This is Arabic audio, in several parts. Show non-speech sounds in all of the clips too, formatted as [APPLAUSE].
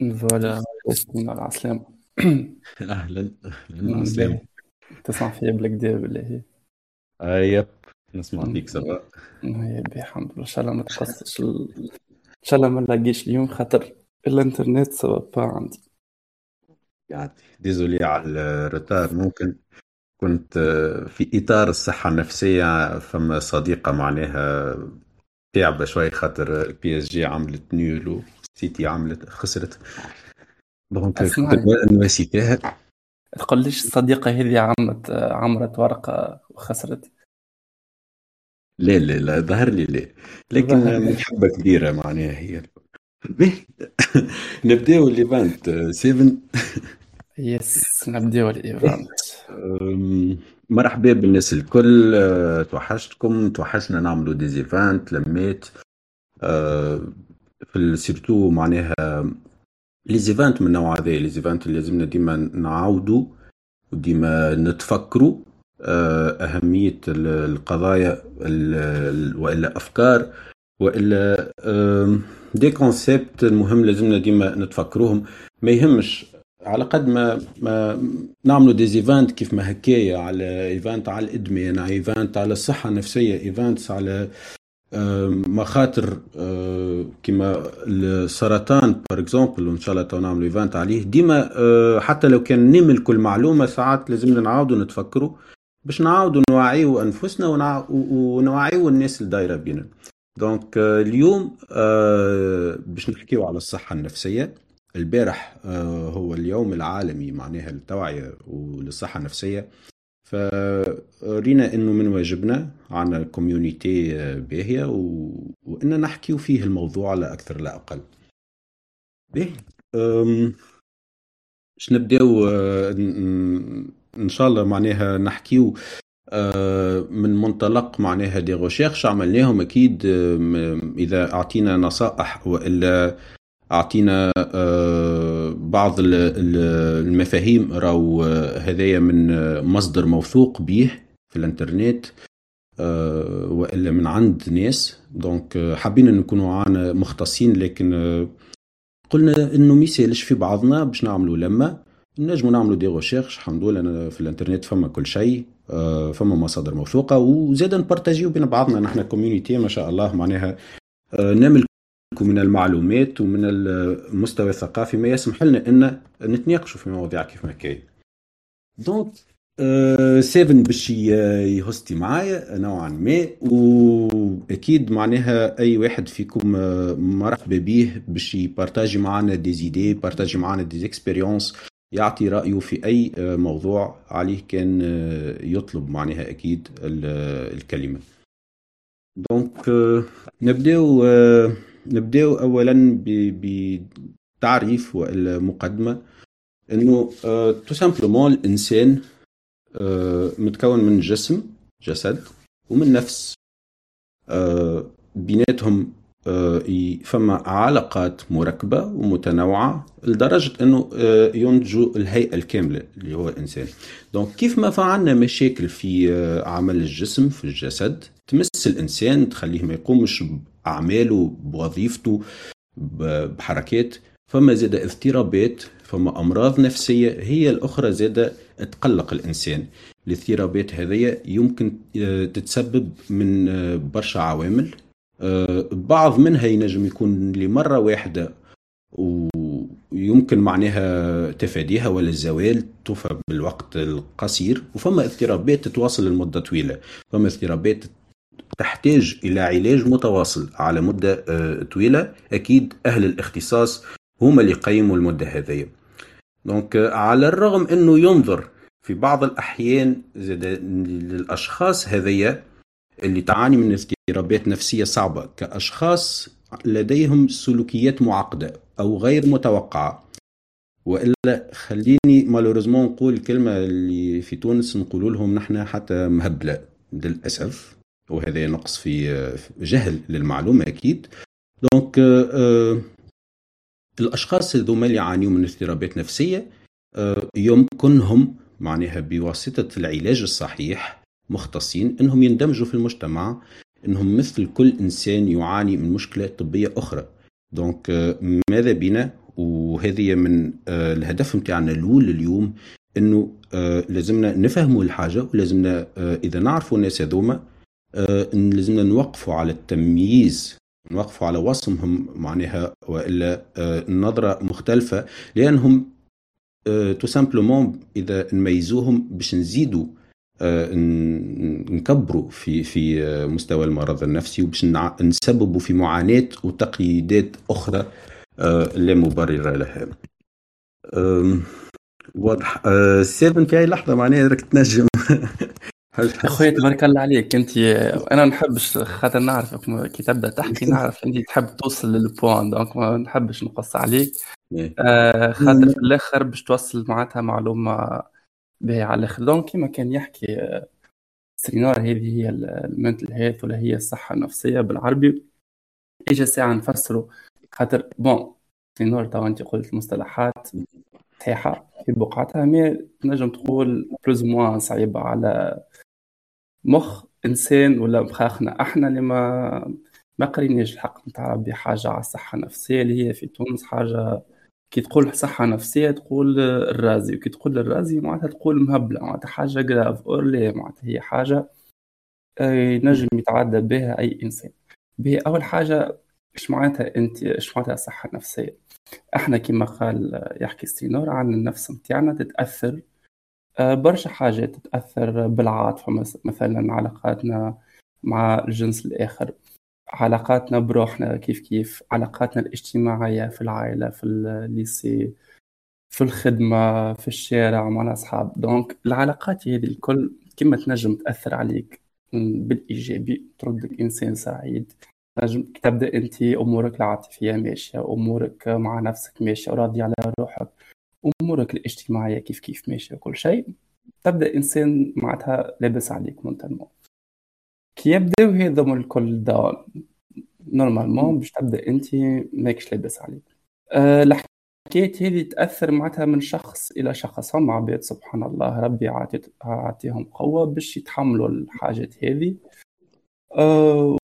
فوالا. ياسين على العسلامة [LAUGHS] أهلا أهلا عسلامة. باهي تسمع فيا بالكدا بالله آه يب. نسمع فيك سبا باهي الحمد لله. إن شاء الله ما تقصش. إن شاء الله ما نلاقيش اليوم خاطر الإنترنت سبب با عندي. يعني ديزولي على الريتار. ممكن كنت آه، في إطار الصحة النفسية فما صديقة معناها تعبة شوي خاطر البي اس جي عملت نيول وسيتي عملت خسرت. دونك كنت اسمعني نواسي فيها تقوليش الصديقة هذه عملت عمرت ورقة وخسرت. لا لا لا ظهر لي لا. لكن لي. محبة كبيرة معناها هي. [LAUGHS] نبدأو ليفانت 7 يس نبدأو أم، مرحبا بالناس الكل أه، توحشتكم توحشنا نعملوا des events لميت. أه، في surtout معناها les events من النوع هذا les events اللي لازمنا ديما نعاودوا وديما نتفكروا أه، أهمية ال- القضايا ال- ال- وإلا أفكار وإلا des concepts المهم لازمنا ديما نتفكروهم. ما يهمش على قد ما ما نعملوا des events كيف ما هكايا على event على الإدمان على event على الصحة النفسية events على مخاطر آه، كيما السرطان par exemple وإن شاء الله تو نعملوا event عليه. ديما آه، حتى لو كان نمل كل معلومه ساعات لازمنا نعاودوا نتفكروا باش نعاودوا نوعيوا أنفسنا ونوعيوا الناس اللي دايره بينا. donc آه، اليوم آه، باش نحكيو على الصحة النفسية. البارح آه، هو اليوم العالمي معناها للتوعية وللصحة النفسية. فرينا إنه من واجبنا عنا community باهيه و... وان نحكيو فيه الموضوع على أكثر لا أقل. باهي أم، باش نبداو ن- ن- إن شاء الله معناها نحكيو آه، من منطلق معناها des recherches عملناهم أكيد إذا أعطينا نصائح وإلا أعطينا آه، بعض ال- ال- المفاهيم. راهو آه، هذايا من آه، مصدر موثوق به في الإنترنت وإلا من عند ناس. donc حابين نكونوا عنا مختصين لكن قلنا إنه ما يسالش في بعضنا باش نعملوا لما نجموا نعملوا des recherches الحمد لله في الإنترنت فما كل شيء فما مصادر موثوقة وزاد نبارتاجيو بين بعضنا. نحن community ما شاء الله معناها نملك من المعلومات ومن المستوى الثقافي ما يسمح لنا أن نتناقشوا في مواضيع كيف ما كاين. donc سيفن باش ي- يهستي معايا نوعا ما وأكيد معناها أي واحد فيكم آه، مرحبا به باش يبارتاجي معنا des idées يبارتاجي معنا des expériences يعطي رأيه في أي آه، موضوع عليه كان آه، يطلب معناها أكيد ال- الكلمة. donc آه، نبدأو نبداو اولا بتعريف والا مقدمه انه tout simplement الإنسان آه، متكون من جسم جسد ومن نفس. آه، بيناتهم آه، فما علاقات مركبة ومتنوعة لدرجة أنه آه، ينتجوا الهيئة الكاملة اللي هو الإنسان. دونك كيف ما فعلنا مشاكل في آه، عمل الجسم في الجسد تمس الإنسان تخليه ما يقومش بأعماله بوظيفته بحركات فما زاد اضطرابات فما أمراض نفسية هي الأخرى زاد تقلق الإنسان. الاضطرابات هذه يمكن آه، تتسبب من آه، برشا عوامل. آه، بعض منها ينجم يكون لمرة واحدة ويمكن معناها تفاديها ولا الزوال توفى بالوقت القصير وفما اضطرابات تتواصل لمدة طويلة. فما اضطرابات تحتاج إلى علاج متواصل على مدة آه، طويلة. أكيد أهل الاختصاص هما اللي يقيموا المدة هذه دونك آه، على الرغم أنه ينظر في بعض الأحيان للأشخاص هذية اللي تعاني من اضطرابات نفسية صعبة كأشخاص لديهم سلوكيات معقدة أو غير متوقعة. وإلا خليني malheureusement نقول كلمه اللي في تونس نقولوا لهم نحن حتى مهبلة للأسف. وهذا نقص في جهل للمعلومة أكيد. donc آه، آه، الأشخاص هذوما اللي يعانيوا من اضطرابات نفسية آه، يمكنهم معناها بواسطة العلاج الصحيح مختصين إنهم يندمجوا في المجتمع إنهم مثل كل إنسان يعاني من مشكلة طبية أخرى. دونك آه، ماذا بنا وهذه من الهدف نتاعنا الأول اليوم إنه لازمنا نفهموا الحاجة ولازمنا إذا نعرفوا الناس هذوما لازمنا نوقفوا على التمييز نوقفوا على وصمهم معناها وإلا النظرة مختلفة لأنهم tout simplement إذا نميزوهم باش نزيدوا آه، نكبروا في في مستوى المرض النفسي وباش نسببوا في معاناة وتقييدات أخرى آه، لا مبرر لها. واضح. آه، سيفن في اي لحظة معناها راك تنجم. [LAUGHS] أخويا تبارك الله عليك أنت أنا ما نحبش خاطر نعرفك كي تبدأ تحكي [LAUGHS] نعرف أنت تحب توصل لل point donc ما نحبش نقص عليك. إيه. آه خاطر في الآخر باش توصل معناتها معلومة باهي على الآخر. donc كيما كان يحكي آه، سينار هذه هي ال mental health ولا هي الصحة النفسية بالعربي. إجا ساعة نفسره خاطر bon سينار تو أنت قلت مصطلحات صحيحة في بقعتها mais تنجم تقول plus ou moins صعيبة على مخ إنسان ولا مخاخنا أحنا اللي ما ما قريناش الحق نتاع ربي حاجة على الصحة النفسية اللي هي في تونس حاجة. كي تقول صحة نفسية تقول الرازي وكي تقول الرازي معناتها تقول مهبلة معناتها حاجة جراف أورلي معناتها هي حاجة آه، ينجم يتعدى بها أي إنسان. به أول حاجة إيش معناتها أنت إيش معناتها صحة نفسية؟ إحنا كما قال يحكي ستينور عن النفس متاعنا تتأثر آه، برشا حاجات تتأثر بالعاطفة مثلا علاقاتنا مع الجنس الآخر علاقاتنا بروحنا كيف كيف علاقاتنا الاجتماعية في العائلة في ال lycée في الخدمة في الشارع مع الأصحاب. donc العلاقات هذه الكل كما تنجم تأثر عليك بالإيجابي تردك إنسان سعيد. تنجم تبدأ أنت أمورك العاطفية ماشية أمورك مع نفسك ماشية وراضي على روحك. أمورك الاجتماعية كيف كيف ماشية وكل شيء تبدأ إنسان معناتها لابس عليك mentalement كي يبداو هذوما الكل down normalement باش تبدأ أنت ماكش لاباس عليك. أه الحكاية هذه تأثر معناتها من شخص إلى شخص. هم عباد سبحان الله ربي عاطيهم قوة باش يتحملوا الحاجات هذه أه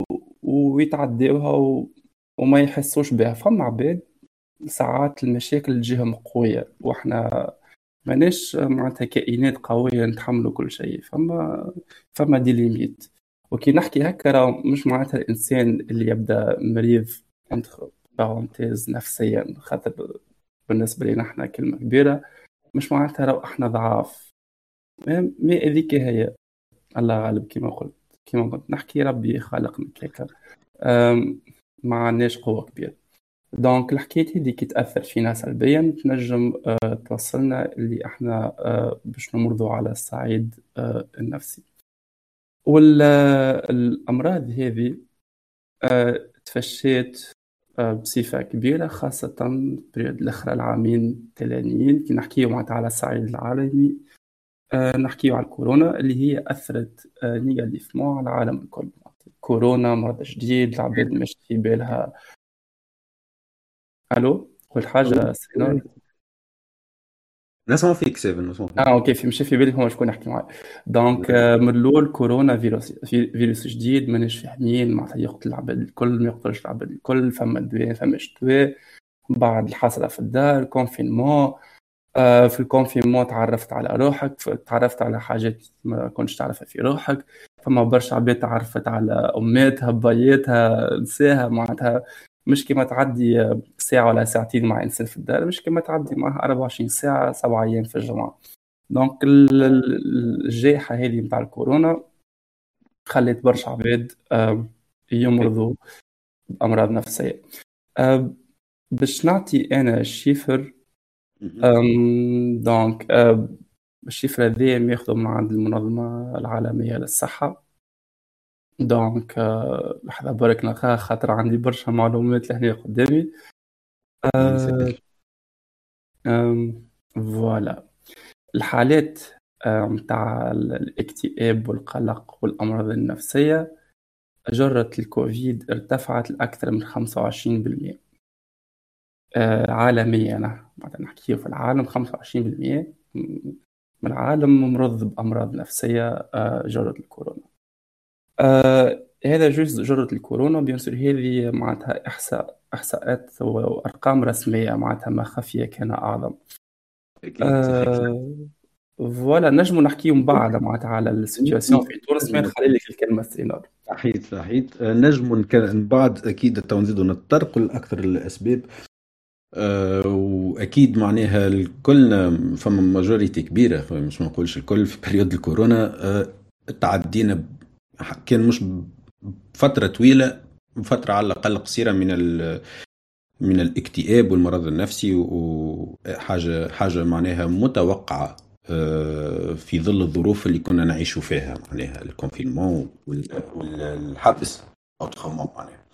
ويتعداوها و... وما يحسوش بها. فما عباد ساعات المشاكل تجيهم قوية وإحنا ماناش معناتها كائنات قوية نتحملوا كل شيء فما فما des limites وكي نحكي هكا راه مش معناتها الإنسان اللي يبدأ مريض parenthèse نفسيا خاطر بالنسبة لنا إحنا كلمة كبيرة مش معناتها راه إحنا ضعاف. mais هذيك هي. الله غالب كما قلت كما قلت. نحكي ربي خالقنا هكا. ما عندناش قوة كبيرة. donc الحكايات هذي كي تأثر فينا سلبيا تنجم أه توصلنا اللي إحنا أه باش نمرضوا على الصعيد أه النفسي. والأمراض هذه آه، تفشيت آه، بصفة كبيرة خاصة période الأخرى العامين التاليين كي نحكيو معناتها على الصعيد العالمي آه، نحكيو على الكورونا اللي هي أثرت négativement على العالم الكل. كورونا مرض جديد العباد مش في بالها. ألو؟ قلت حاجة سينار نسمع فيك سي بون نسمع فيك آه OK في مشى في بالي هو شكون يحكي معايا. donc آه، من الأول كورونا فيروس جديد ماناش فاهمين معناتها يقتل العباد الكل ما يقتلش العباد الكل فما دواء فماش دواء بعد الحصلة في الدار confinement آه في ال confinement تعرفت على روحك تعرفت على حاجات ما كنتش تعرفها في روحك. فما برشا عباد تعرفت على أماتها بياتها نساها معناتها مش كما تعدي ساعة ولا ساعتين مع إنسان في الدار مش كما تعدي معه 24 ساعة سبعة أيام في الجمعة. دونك الجائحة هذه نتاع الكورونا خلت برشا عباد يمرضوا بأمراض نفسية. باش نعطي أنا الشيفر donc ال chiffre هذا ياخذوا من عند المنظمة العالمية للصحة. donc لحظة برك نلقاها خاطر عندي برشا معلومات لهنا قدامي. voilà. الحالات متاع الاكتئاب والقلق والأمراض النفسية جرة الكوفيد ارتفعت لأكثر من 25% آه، عالميا أنا نحكي في العالم 25% من العالم ممرض بأمراض نفسية آه، جرة الكورونا. آه هذا جزء جرة الكورونا bien sûr هذه معناتها إحصاء إحصاءات وأرقام رسمية معناتها ما خفي كان أعظم. أه voilà نجمو نحكيو من بعد معناتها على ال situation في تونس ما نخلي لك الكلمة سينار صحيت صحيت نجمو من بعد أكيد تو نزيدو نتطرقوا لأكثر الأسباب. أه وأكيد معناها الكل فما majorité كبيرة مش ما نقولش الكل في période الكورونا أه تعدينا كان مش فترة طويلة فترة على الأقل قصيرة من من الاكتئاب والمرض النفسي وحاجة حاجة معناها متوقعة آه، في ظل الظروف اللي كنا نعيش فيها معناها ال confinement والحبس أو معناها.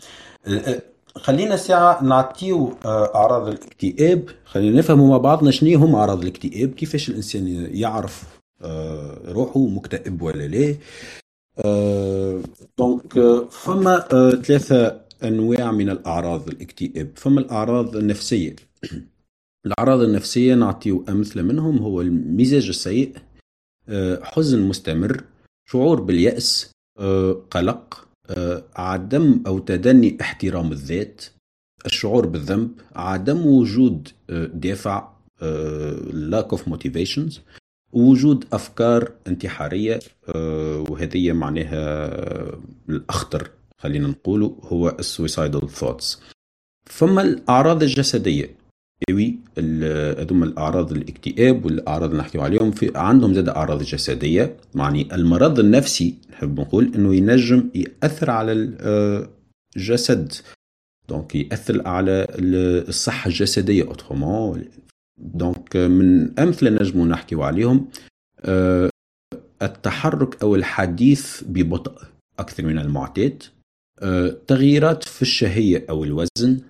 آه، خلينا ساعة نعطيو آه، أعراض الاكتئاب. خلينا نفهموا مع بعضنا شنو هم أعراض الاكتئاب كيفاش الإنسان يعرف روحه مكتئب ولا لا. دونك فما ثلاثة أنواع من الأعراض الاكتئاب. فما الأعراض النفسية. [CLEARS THROAT] الأعراض النفسية نعطيو أمثلة منهم هو المزاج السيء آه، حزن مستمر شعور باليأس آه، قلق آه، عدم أو تدني احترام الذات الشعور بالذنب عدم وجود دافع lack of motivations وجود أفكار انتحارية وهذه معناها الأخطر خلينا نقوله هو السويسايدال ثوتس فما الأعراض الجسدية. وي هذوما الأعراض الاكتئاب والأعراض اللي نحكيو عليهم في عندهم زاد أعراض جسدية يعني المرض النفسي نحب نقول إنه ينجم يأثر على الجسد donc يأثر على الصحة الجسدية autrement donc من أمثلة نجموا نحكيو عليهم آه، التحرك أو الحديث ببطء أكثر من المعتاد آه، تغييرات في الشهية أو الوزن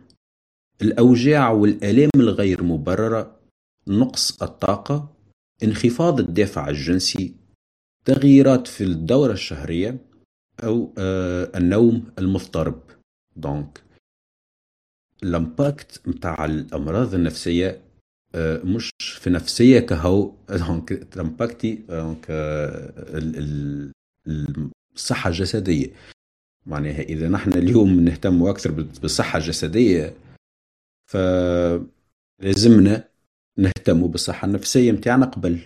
الأوجاع والآلام الغير مبررة نقص الطاقة انخفاض الدافع الجنسي تغييرات في الدورة الشهرية أو آه النوم المضطرب. donc ال impact متاع الأمراض النفسية آه مش في نفسية كهو دونك الامباكتي donc آه الصحة الجسدية. معناها إذا نحن اليوم نهتم أكثر بالصحة الجسدية فلازمنا نهتم بالصحة النفسية متاعنا قبل.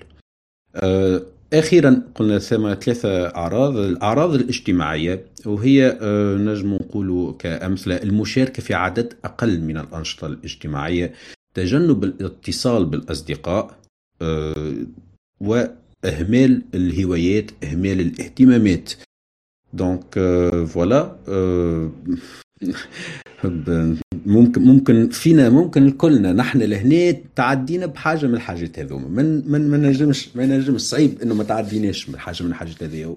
آه، أخيرا قلنا ثم ثلاثة أعراض الأعراض الاجتماعية وهي آه، نجم نقول كأمثلة المشاركة في عدد أقل من الأنشطة الاجتماعية. تجنب الاتصال بالأصدقاء آه، وإهمال الهوايات إهمال الاهتمامات. donc voilà [LAUGHS] ممكن ممكن فينا ممكن كلنا نحن لهنا تعدينا بحاجة من الحاجات هذوما. من من ما نجمش ما نجمش صعيب إنه ما تعديناش من حاجة من الحاجات هذيا.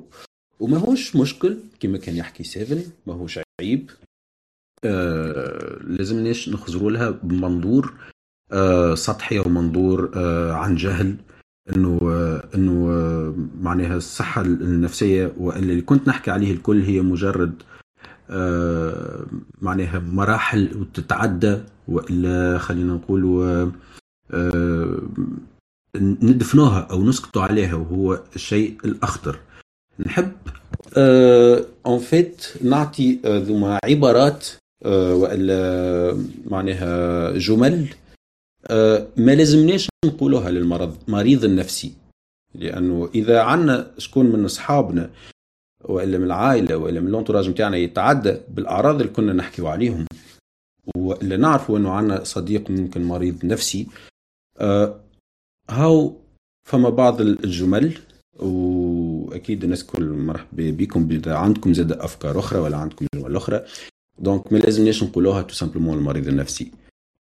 وما هوش مشكل كما كان يحكي سيفن ما هوش عيب. آه لازمناش نخزروا لها بمنظور آه سطحي أو منظور آه عن جهل إنه آه إنه آه معناها الصحة النفسية واللي كنت نحكي عليه الكل هي مجرد آه، معناها مراحل وتتعدى وإلا خلينا نقول آه، ندفنوها أو نسكتوا عليها وهو الشيء الأخطر. نحب en آه، vite نعطي ذوما عبارات وإلا معناها جمل ما لازمناش نقولوها للمرض مريض النفسي. لأنه إذا عندنا شكون من أصحابنا وإلا من العائلة وإلا من ال entourage نتاعنا يتعدى بالأعراض اللي كنا نحكيو عليهم وإلا نعرفوا إنه عندنا صديق ممكن مريض نفسي آه هاو فما بعض الجمل وأكيد الناس كل مرحبا بكم إذا عندكم زاد أفكار أخرى ولا عندكم جمل أخرى donc ما لازمناش نقولوها tout simplement للمريض النفسي.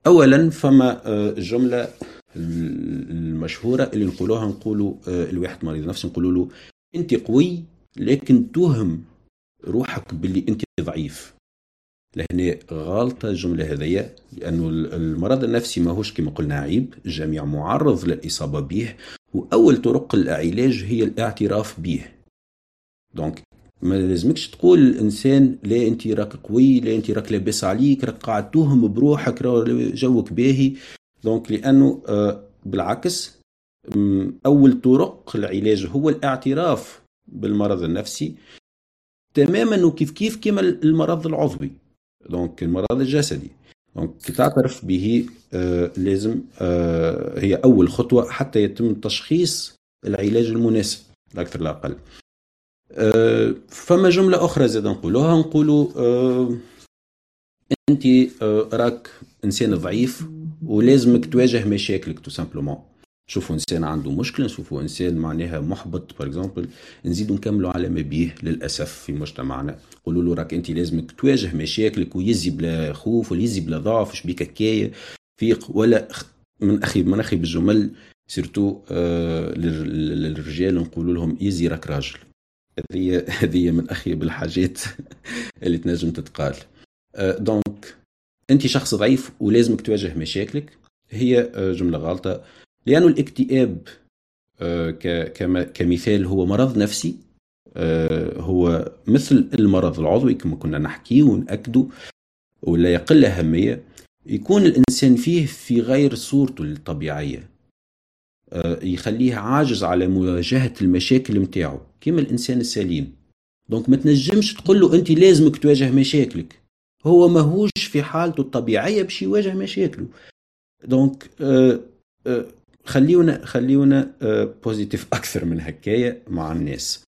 اولا فما الجملة آه، المشهورة اللي نقولوها نقولوا آه، الواحد مريض نفسي نقولوا له أنت قوي لكن توهم روحك باللي أنت ضعيف. لهنا غالطة الجملة هذية لأنه المرض النفسي ماهوش كما قلنا عيب الجميع معرض للإصابة به وأول طرق العلاج هي الاعتراف به. donc ما لازمكش تقول الانسان لا أنت راك قوي لا أنت راك لاباس عليك راك قاعد توهم بروحك جوك باهي. donc لأنه آه، بالعكس أول طرق العلاج هو الاعتراف بالمرض النفسي تماما وكيف كيف كما المرض العضوي. donc المرض الجسدي. donc كي تعترف به آه لازم آه هي أول خطوة حتى يتم تشخيص العلاج المناسب أكثر لا أقل فما جملة أخرى زاد نقولوها. نقولوا آه انت آه راك إنسان ضعيف ولازمك تواجه مشاكلك tout simplement شوفوا إنسان عنده مشكلة نشوفوا إنسان معناها محبط. par exemple نزيدوا نكملوا على ما بيه للأسف في مجتمعنا. نقولوا له راك انت لازمك تواجه مشاكلك ويزي بلا خوف ويزي بلا ضعف شبيك هكايا؟ فيق ولا من أخي من أخي بالجمل سيرتو للرجال نقولوا لهم يزي راك راجل. هذه هذه من أخي بالحاجات [LAUGHS] اللي تنجم تتقال. donc أنت شخص ضعيف ولازمك تواجه مشاكلك. هي آه جملة غلطة. لأنه الاكتئاب آه، كمثال هو مرض نفسي. هو مثل المرض العضوي كما كنا نحكي ونأكده ولا يقل أهمية. يكون الإنسان فيه في غير صورته الطبيعية. يخليه عاجز على مواجهة المشاكل متاعه كما الإنسان السليم. donc ما تنجمش تقول له أنت لازمك تواجه مشاكلك. هو ماهوش في حالته الطبيعية باش يواجه مشاكله. donc خليونا خليونا positifs آه، [LAUGHS] أكثر من هكايا مع الناس.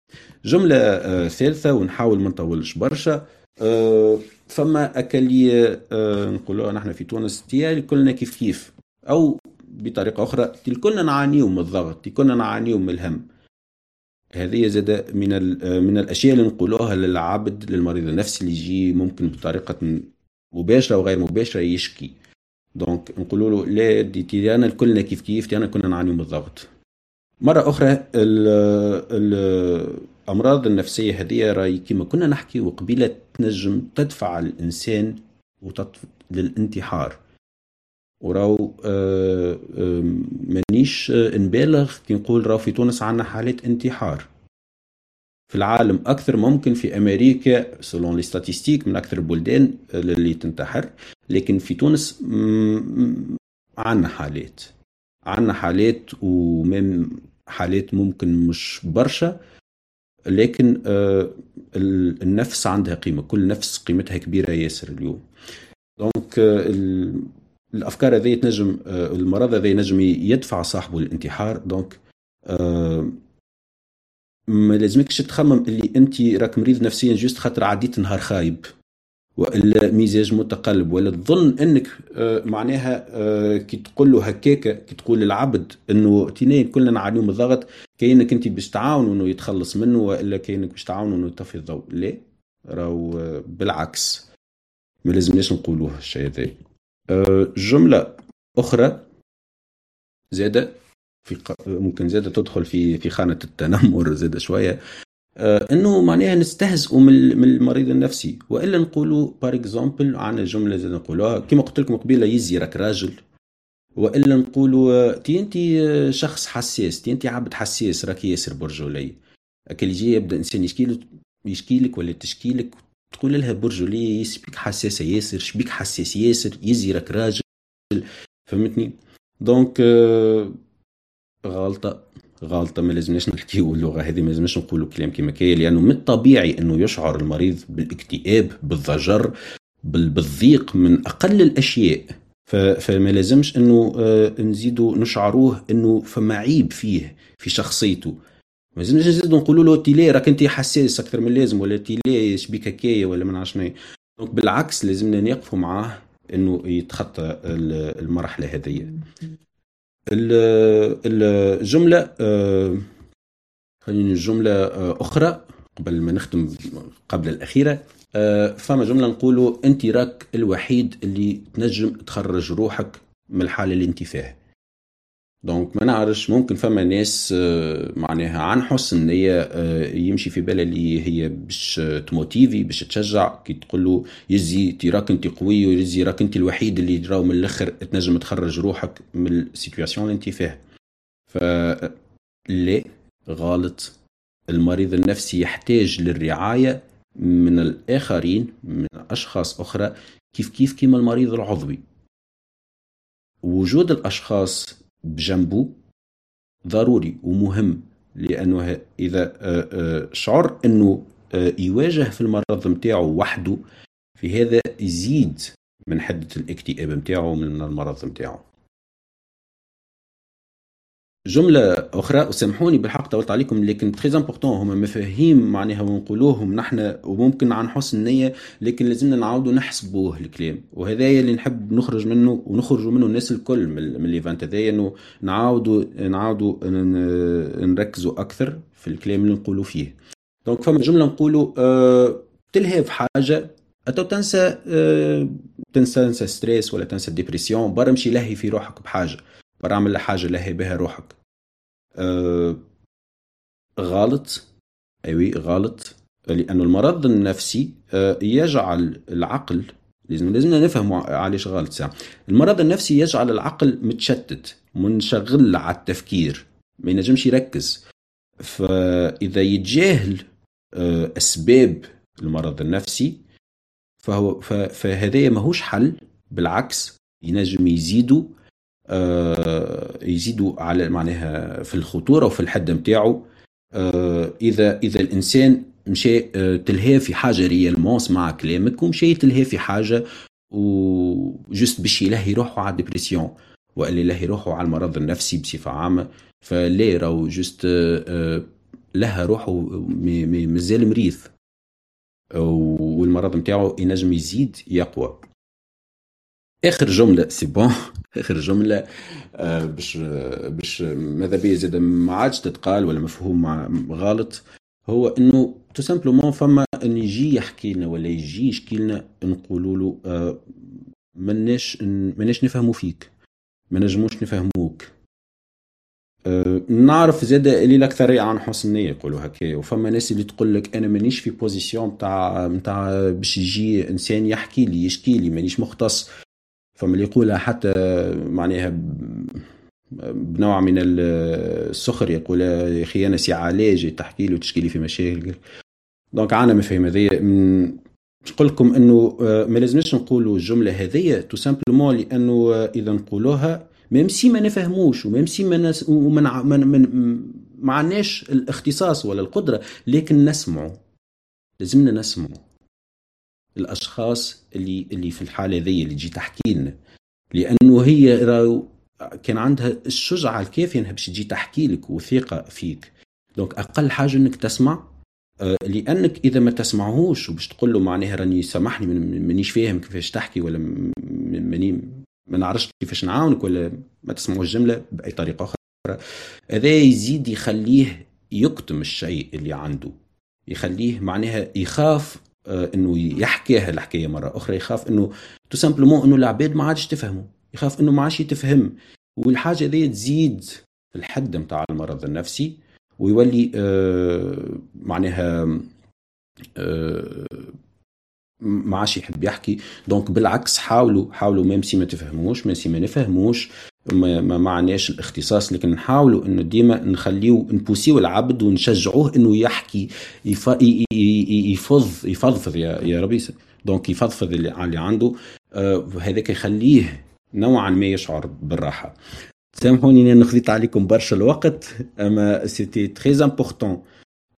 جملة آه، ثالثة ونحاول ما نطولش برشا. آه، فما أكلية نقولوها نحن في تونس تيالي كلنا كيف كيف. أو بطريقة أخرى كلنا نعانيو من الضغط كلنا نعانيو من الهم. هذه زاد من من الأشياء اللي نقولوها للعبد للمريض النفسي اللي يجي ممكن بطريقة مباشرة وغير مباشرة يشكي. دونك نقولوا له لا دي تيانا كلنا كيف كيف تيانا كنا نعاني من الضغط. مرة أخرى الأمراض النفسية هذه راهي كما كنا نحكي وقبيلة تنجم تدفع الإنسان للانتحار. وراو آه، مانيش نبالغ كي نقول راو في تونس عندنا حالات انتحار. في العالم أكثر ممكن في أمريكا selon les statistiques من أكثر البلدان اللي تنتحر. لكن في تونس عندنا حالات. عندنا حالات ومن حالات ممكن مش برشا لكن آه، النفس عندها قيمة. كل نفس قيمتها كبيرة ياسر اليوم. donc آه، الأفكار هذه تنجم آه، المرض هذا ينجم يدفع صاحبه للانتحار. donc ما لازمكش تخمم اللي أنت راك مريض نفسيا juste خاطر عديت نهار خايب وإلا مزاج متقلب ولا تظن أنك آه، معناها آه، كي تقول له هكاك كي تقول للعبد إنه تنين كلنا نعانيو من الضغط كاينك أنت باش تعاون إنه يتخلص منه وإلا كاينك باش تعاون إنه يطفي الضوء. لا راهو آه، بالعكس. ما لازمناش نقولوه الشيء هذا. جملة أخرى زادة في ممكن زادة تدخل في في خانة التنمر زادة شوية. آه إنه معناها نستهزئوا من المريض النفسي. وإلا نقولوا par exemple عندنا جملة زاد نقولوها. كما قلت لكم قبيلة يزي راك راجل. وإلا نقولوا تي أنت شخص حساس تي أنت عبد حساس راك ياسر برجولي. أكل يجي يبدأ إنسان يشكي لك يشكي لك ولا تشكي لك تقول لها برجولي يسبيك حساسة ياسر شبيك حساس ياسر يزي راك راجل فهمتني؟ دونك آه غلطة غلطة ما لازمناش نحكيو اللغة هذه ما لازمناش نقولوا كلام كما كاين لأنه من الطبيعي أنه يشعر المريض بالاكتئاب بالضجر بالضيق من أقل الأشياء. فما لازمش أنه آه، نزيدوا نشعروه أنه فما عيب فيه في شخصيته. ما لازمش نزيدوا نقولوا له تيلي راك انت حساس أكثر من اللازم ولا تيلي شبيك هكايا ولا ما نعرفش دونك بالعكس لازمنا نقفوا معاه إنه يتخطى المرحلة هذه الجملة آه، خليني جملة آه، أخرى قبل ما نختم قبل الأخيرة. آه، فما جملة نقولوا أنت راك الوحيد اللي تنجم تخرج روحك من الحالة اللي أنت فيها. donc ما نعرفش ممكن فما ناس آه، معناها عن حسن نية آه، يمشي في بالها اللي هي باش تموتيفي باش تشجع. كي تقول له يزي تي راك انت قوي ويزي راك انت الوحيد اللي راهو من الأخر تنجم تخرج روحك من ال situation اللي انت فيها. ف لا غلط. المريض النفسي يحتاج للرعاية من الآخرين من أشخاص أخرى كيف كيف كيما المريض العضوي. وجود الأشخاص بجنبه ضروري ومهم لأنه إذا آه، آه، شعر إنه آه، يواجه في المرض نتاعو وحده في هذا يزيد من حدة الاكتئاب نتاعو ومن المرض نتاعو جملة أخرى وسامحوني بالحق طولت عليكم لكن très important هما مفاهيم معناها ونقولوهم نحن وممكن عن حسن النية لكن لازمنا نعاودوا نحسبوه الكلام. وهذا اللي نحب نخرج منه ونخرجوا منه الناس الكل من ال event هذايا انه نعاودوا نعاودوا نركزوا أكثر في الكلام اللي نقولوا فيه. donc فما جملة نقولوا أه تلهي في حاجة أو تنسى أه تنسى تنسى stress ولا تنسى dépression برا مشي لهي في روحك بحاجة. برا حاجة لهي بها روحك. آه غلط أيوي غلط لأن المرض النفسي آه يجعل العقل لازم لازمنا نفهم علاش غلط ساعة. المرض النفسي يجعل العقل متشتت منشغل على التفكير ما ينجمش يركز. فإذا يتجاهل آه أسباب المرض النفسي فهو فهذا ماهوش حل. بالعكس ينجم يزيدوا يزيدوا على معناها في الخطورة وفي الحد نتاعو آه، إذا إذا الإنسان مشى آه، تلهي في حاجة ريالمون مع كلامك ومشى تلهي في حاجة وجست باش يلهي روحه على الدبرسيون وإلا يلهي روحه على المرض النفسي بصفة عامة. فلا راهو جست لها روحه مازال مريض. والمرض نتاعو ينجم يزيد يقوى. آخر جملة c'est bon آخر جملة آه، باش باش ماذا بيا زاد ما عادش تتقال ولا مفهوم غلط. هو إنه tout simplement فما إن يجي يحكي لنا ولا يجي يشكي لنا نقولوا له آه، ماناش ماناش نفهموا فيك. ما نجموش نفهموك. أه نعرف زاد اللي الاكثر عن حسن نيه يقولوا هكا. وفما ناس اللي تقول لك أنا مانيش في position تاع نتاع باش يجي إنسان يحكي لي يشكي لي مانيش مختص. فما اللي يقولها حتى معناها بنوع من السخر يقول يا أخي أنا سي علاج تحكي له وتشكي لي في مشاكل. دونك عنا مفاهيم هذيا نقول لكم إنه آه، ما لازمش نقولوا الجملة هذيا تو سامبلومون لأنه آه، إذا نقولوها ميم سي ما نفهموش وميم سي ما نس ومن من ما عندناش الاختصاص ولا القدرة لكن نسمعوا. لازمنا نسمعوا. الأشخاص اللي اللي في الحالة ذي اللي تجي تحكي لنا لأنه هي راو كان عندها الشجعة الكافيه إنها باش تجي تحكي لك واثقة فيك. donc أقل حاجة إنك تسمع آه، لأنك إذا ما تسمعهوش وباش تقول له معناها راني سامحني مانيش فاهم كيفاش تحكي ولا ماني ما نعرفش كيفاش نعاونك ولا ما تسمعوا الجمله بأي طريقة أخرى. هذا يزيد يخليه يكتم الشيء اللي عنده. يخليه معناها يخاف إنه يحكيها الحكاية مرة أخرى. يخاف إنه tout simplement إنه العباد ما عادش تفهمه. يخاف إنه ما عادش يتفهم. والحاجة دي تزيد الحد نتاع المرض النفسي ويولي آه معناها آه ما عادش يحب يحكي. donc بالعكس حاولوا حاولوا même si ما تفهموش même si ما نفهموش ما, ما معناش الاختصاص لكن نحاولوا إنه ديما نخليو نبوسيو العبد ونشجعوه إنه يحكي يفض يفضفض يا يا ربيس donc يفضفض اللي عنده. آه هذاك يخليه نوعا ما يشعر بالراحة. سامحوني اني خذيت عليكم برشا الوقت أما c'était très important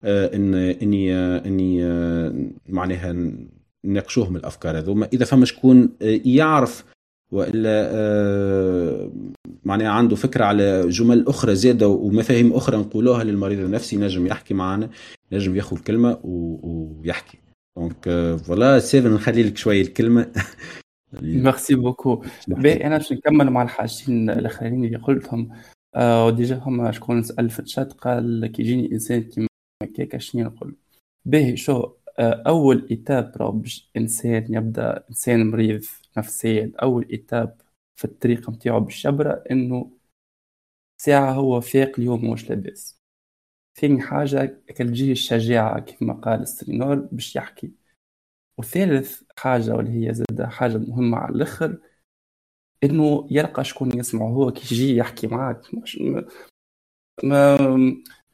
إن إني إني معناها نناقشوهم الأفكار هذوما إذا فما شكون يعرف وإلا آه، معناها عنده فكرة على جمل أخرى زادة ومفاهيم أخرى نقولوها للمريض النفسي نجم يحكي معنا نجم ياخذ كلمة ويحكي. donc voilà سيفن نخلي لك شوية الكلمة. merci beaucoup باهي أنا باش نكمل مع الحاجتين الأخرين اللي قلتهم. آه déjà هما شكون سأل في الشات قال كي يجيني إنسان كيما هكاك شنو نقول؟ باهي شو آه أول étape باش إنسان يبدأ إنسان مريض نفسيا أول étape في الطريق متاعو بالشبرة إنه ساعة هو فايق اليوم مش لاباس. ثاني حاجة كان تجيه الشجاعة كما قال سترينور باش يحكي. وثالث حاجة واللي هي زاد حاجة مهمة على الآخر إنه يلقى شكون يسمعه هو كي يجي يحكي معاك. مش ما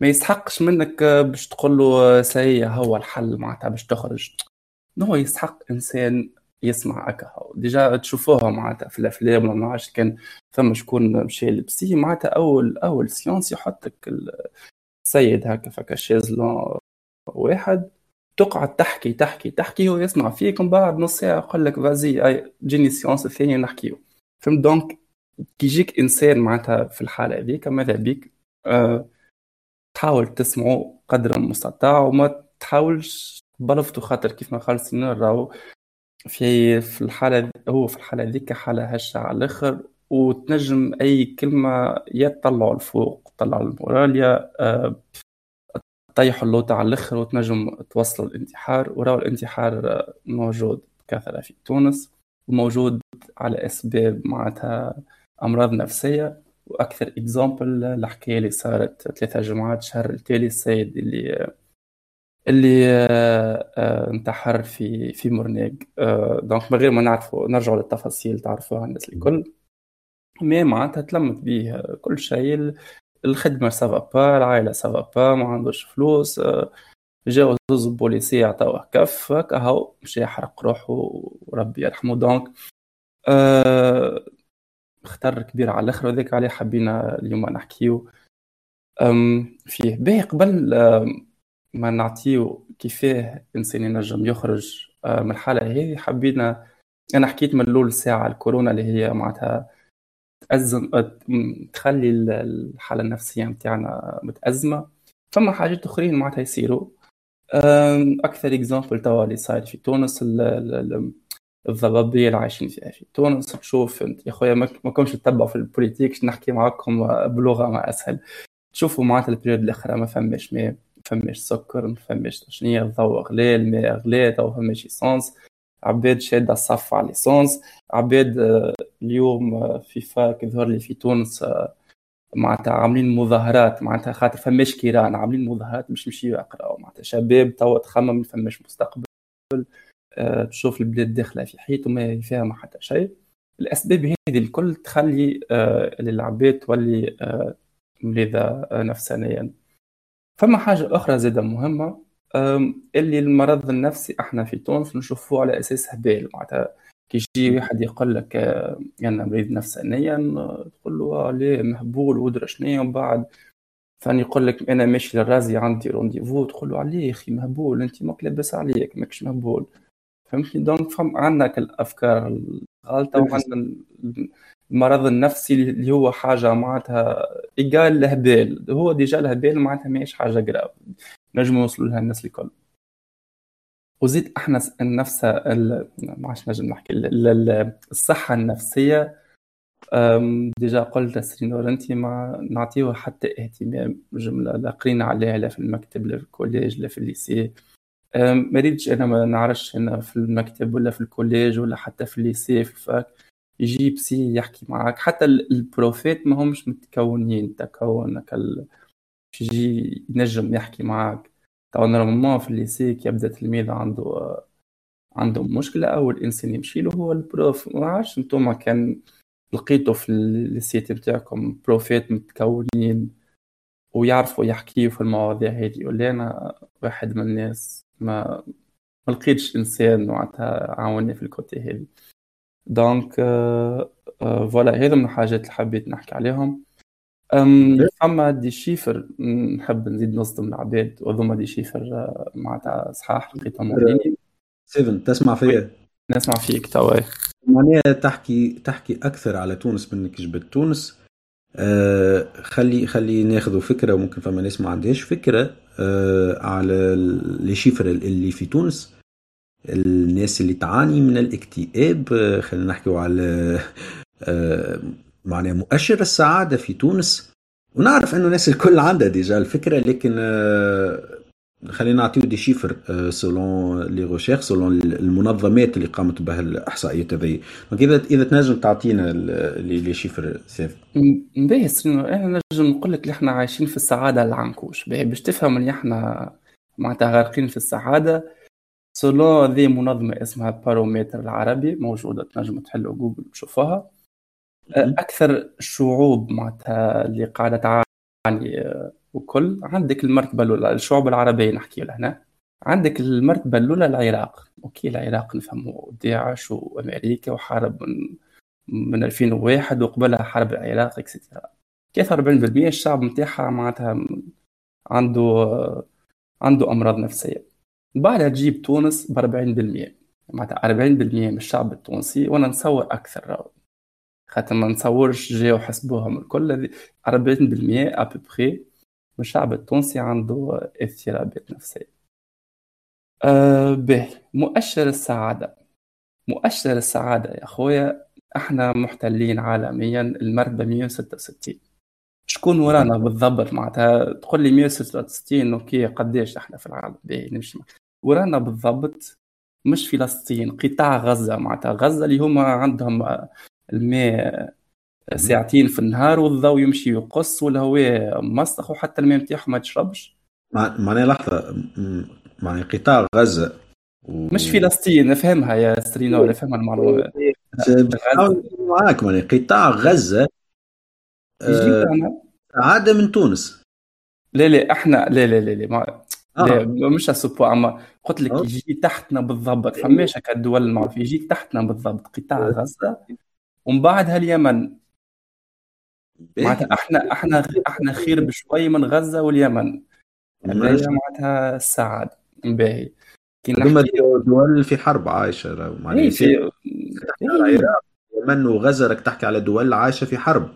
ما يستحقش منك باش تقول له سي هو الحل معناتها باش تخرج. هو يستحق إنسان يسمع هكا. déjà تشوفوها معناتها في الأفلام ولا ما كان ثم شكون مشى ل psy معناتها أول أول séance يحطك السيد هكا فكا chaise longue واحد. تقعد تحكي تحكي تحكي هو يسمع فيك. ومن بعد نص ساعة يقول لك vas-y جيني ال séance الثانية نحكيو فهمت؟ donc كي يجيك إنسان معناتها في الحالة هذيك ماذا بيك؟ أه تحاول تسمعه قدر المستطاع وما تحاولش بلفتو خاطر كيف ما سنور راهو في في الحالة هو في الحالة ذيك حالة هشة على الآخر وتنجم أي كلمة يا تطلعوا الفوق تطلع ال moral يا أه تطيح اللوطة على الآخر وتنجم توصل الانتحار وراو الانتحار موجود بكثرة في تونس وموجود على اسباب معناتها أمراض نفسية. وأكثر exemple الحكاية اللي صارت ثلاثة جمعات الشهر التالي السيد اللي اللي آه، آه، انتحر في في مورنيغ. آه، donc من غير ما نعرفوا نرجعوا للتفاصيل تعرفوها الناس الكل. mais معناتها تلمت به كل شيء. الخدمة سافا با العائلة سافا با ما عندوش فلوس جاو زوز بوليسي عطاوه كف هكا هو مشى يحرق روحه وربي يرحمه. دونك خطر كبير على الآخر وذاك عليه حبينا اليوم نحكيو. فيه. باهي قبل ما نعطيو كيفاه الانسان ينجم يخرج من الحالة هذه حبينا أنا حكيت من الأول ساعة الكورونا اللي هي معناتها تأزم تخلي الحالة النفسية نتاعنا متأزمة. فما حاجات أخرين معناتها يصيروا. أكثر exemple توا اللي صاير في تونس الضبابيه اللي عايشين فيها. في تونس تشوف أنت يا خويا ما كنتش تتبعوا في ال politique نحكي معاكم بلغة ما أسهل. تشوفوا معناتها ال période الأخرى ما فماش ما فماش سكر ما فماش تشنية الضوء غلى الماء غلى تو فماش essence عباد شادة الصف على l'essence عباد آه، اليوم آه، في fac ظهر لي في تونس آه، معناتها عاملين مظاهرات معناتها خاطر فماش كيران عاملين مظاهرات باش يمشيو يقراو. معناتها شباب توا تخمم فماش مستقبل. تشوف البلاد داخلة في حيط وما فيها حتى شيء الأسباب هذه الكل تخلي أه العباد تولي أه مريضة نفسانيا. فما حاجة أخرى زادة مهمة اللي المرض النفسي إحنا في تونس نشوفوه على أساس هبال. معناتها كي يجي واحد يقول لك آه، يعني مريض نفسانيا تقول له آه، ليه مهبول ودرا شنيا ومن بعد؟ ثاني يقول لك أنا ماشي للرازي عندي rendez-vous تقول له عليه أخي مهبول أنت ماك لاباس عليك ماكش مهبول. فهمتني؟ donc فهم عندنا الأفكار الغالطة وعندنا المرض النفسي اللي هو حاجة معناتها égale الهبال هو déjà الهبال معناتها ماهيش حاجة grave نجم يوصلوا لها الناس الكل. وزيد إحنا النفس ما عادش نجم نحكي الصحة النفسية déjà قلت سرينور انت ما نعطيوها حتى اهتمام جملة لا قرينا عليها لا في المكتب لا في ال collège لا في ال lycée. ما ريتش أنا ما نعرفش أنا في المكتب ولا في ال collège ولا حتى في ال lycée في ال fac. يجي psy يحكي معك حتى البروفيت ما همش متكونين. تكون كال يجي ينجم يحكي معك طبعا normalement في ال lycée كي يبدا تلميذ عنده عنده مشكلة اول انسان يمشي له هو ال prof. ما عادش أنتم كان لقيتوا في الليسيت بتاعكم بروفيت متكونين ويعرفوا يحكيوا في المواضيع هذه ولا أنا واحد من الناس. ما ما لقيتش إنسان معناتها عاوني في ال côté هذه. donc voilà هذا من الحاجات اللي حبيت نحكي عليهم. فما des chiffres نحب نزيد نصدم العباد وهذوما des chiffres آه، معناتها صحاح لقيتهم سيفن تسمع فيا؟ نسمع فيك توا معناها تحكي تحكي أكثر على تونس منك جبت تونس. آه خلي خلي ناخذوا فكرة وممكن فما ناس ما عندهاش فكرة. على les chiffres اللي في تونس. الناس اللي تعاني من الاكتئاب آه خلينا نحكيو على آه معناها مؤشر السعادة في تونس. ونعرف إنه الناس الكل عندها déjà الفكرة لكن آه، خلينا نعطيو des chiffres selon les recherches selon المنظمات اللي قامت بها الاحصائيات هذه اذا إذا تنجم تعطينا les chiffres سيف. باهي أنا نجم نقول لك اللي إحنا عايشين في السعادة العنكوش. باهي باش تفهم اللي إحنا معناتها غارقين في السعادة selon ذي منظمة اسمها بارومتر العربي موجودة تنجم تحلوا جوجل تشوفوها. أكثر الشعوب معناتها اللي قاعدة تعاني آه، وكل عندك المرتبة الأولى الشعوب العربية نحكي هنا عندك المرتبة الأولى العراق. OK العراق نفهموا داعش وأمريكا وحارب من من 2001 وقبلها حرب العراق et cetera كيف 40% الشعب نتاعها معناتها عنده عنده أمراض نفسية. بعدها تجيب تونس ب 40% معناتها 40% من الشعب التونسي وأنا نصور راهو خاطر ما نصورش جاو حسبوهم الكل 40% ابوبخي الشعب التونسي عنده اضطرابات نفسية. أه به مؤشر السعادة. مؤشر السعادة يا خويا إحنا محتلين عالميا المرتبه 166 شكون ورانا بالضبط معناتها؟ تقول لي 166 أوكي قديش إحنا في العالم؟ باهي نمشي. ورانا بالضبط مش فلسطين قطاع غزة معناتها. غزة اللي هما عندهم الماء ساعتين في النهار والضوء يمشي يقص والهواء مسخ وحتى الماء نتاعهم ما تشربش. معناها لحظة معناها قطاع غزة و... مش فلسطين نفهمها يا سترينو نفهمها المعلومة. معاك معناها قطاع غزة آه عادة من تونس. لا لا إحنا لا لا لا لا ما آه. لا مش السبو أما قلت لك آه. يجي تحتنا بالضبط فماش هكا الدول المعروفه يجي تحتنا بالضبط قطاع غزة ومن بعدها اليمن معناتها إحنا إحنا إحنا خير بشوي من غزة واليمن. معناتها السعادة. باهي هما دول في حرب عايشة معناها في العراق اليمن وغزة راك تحكي على دول عايشة في حرب.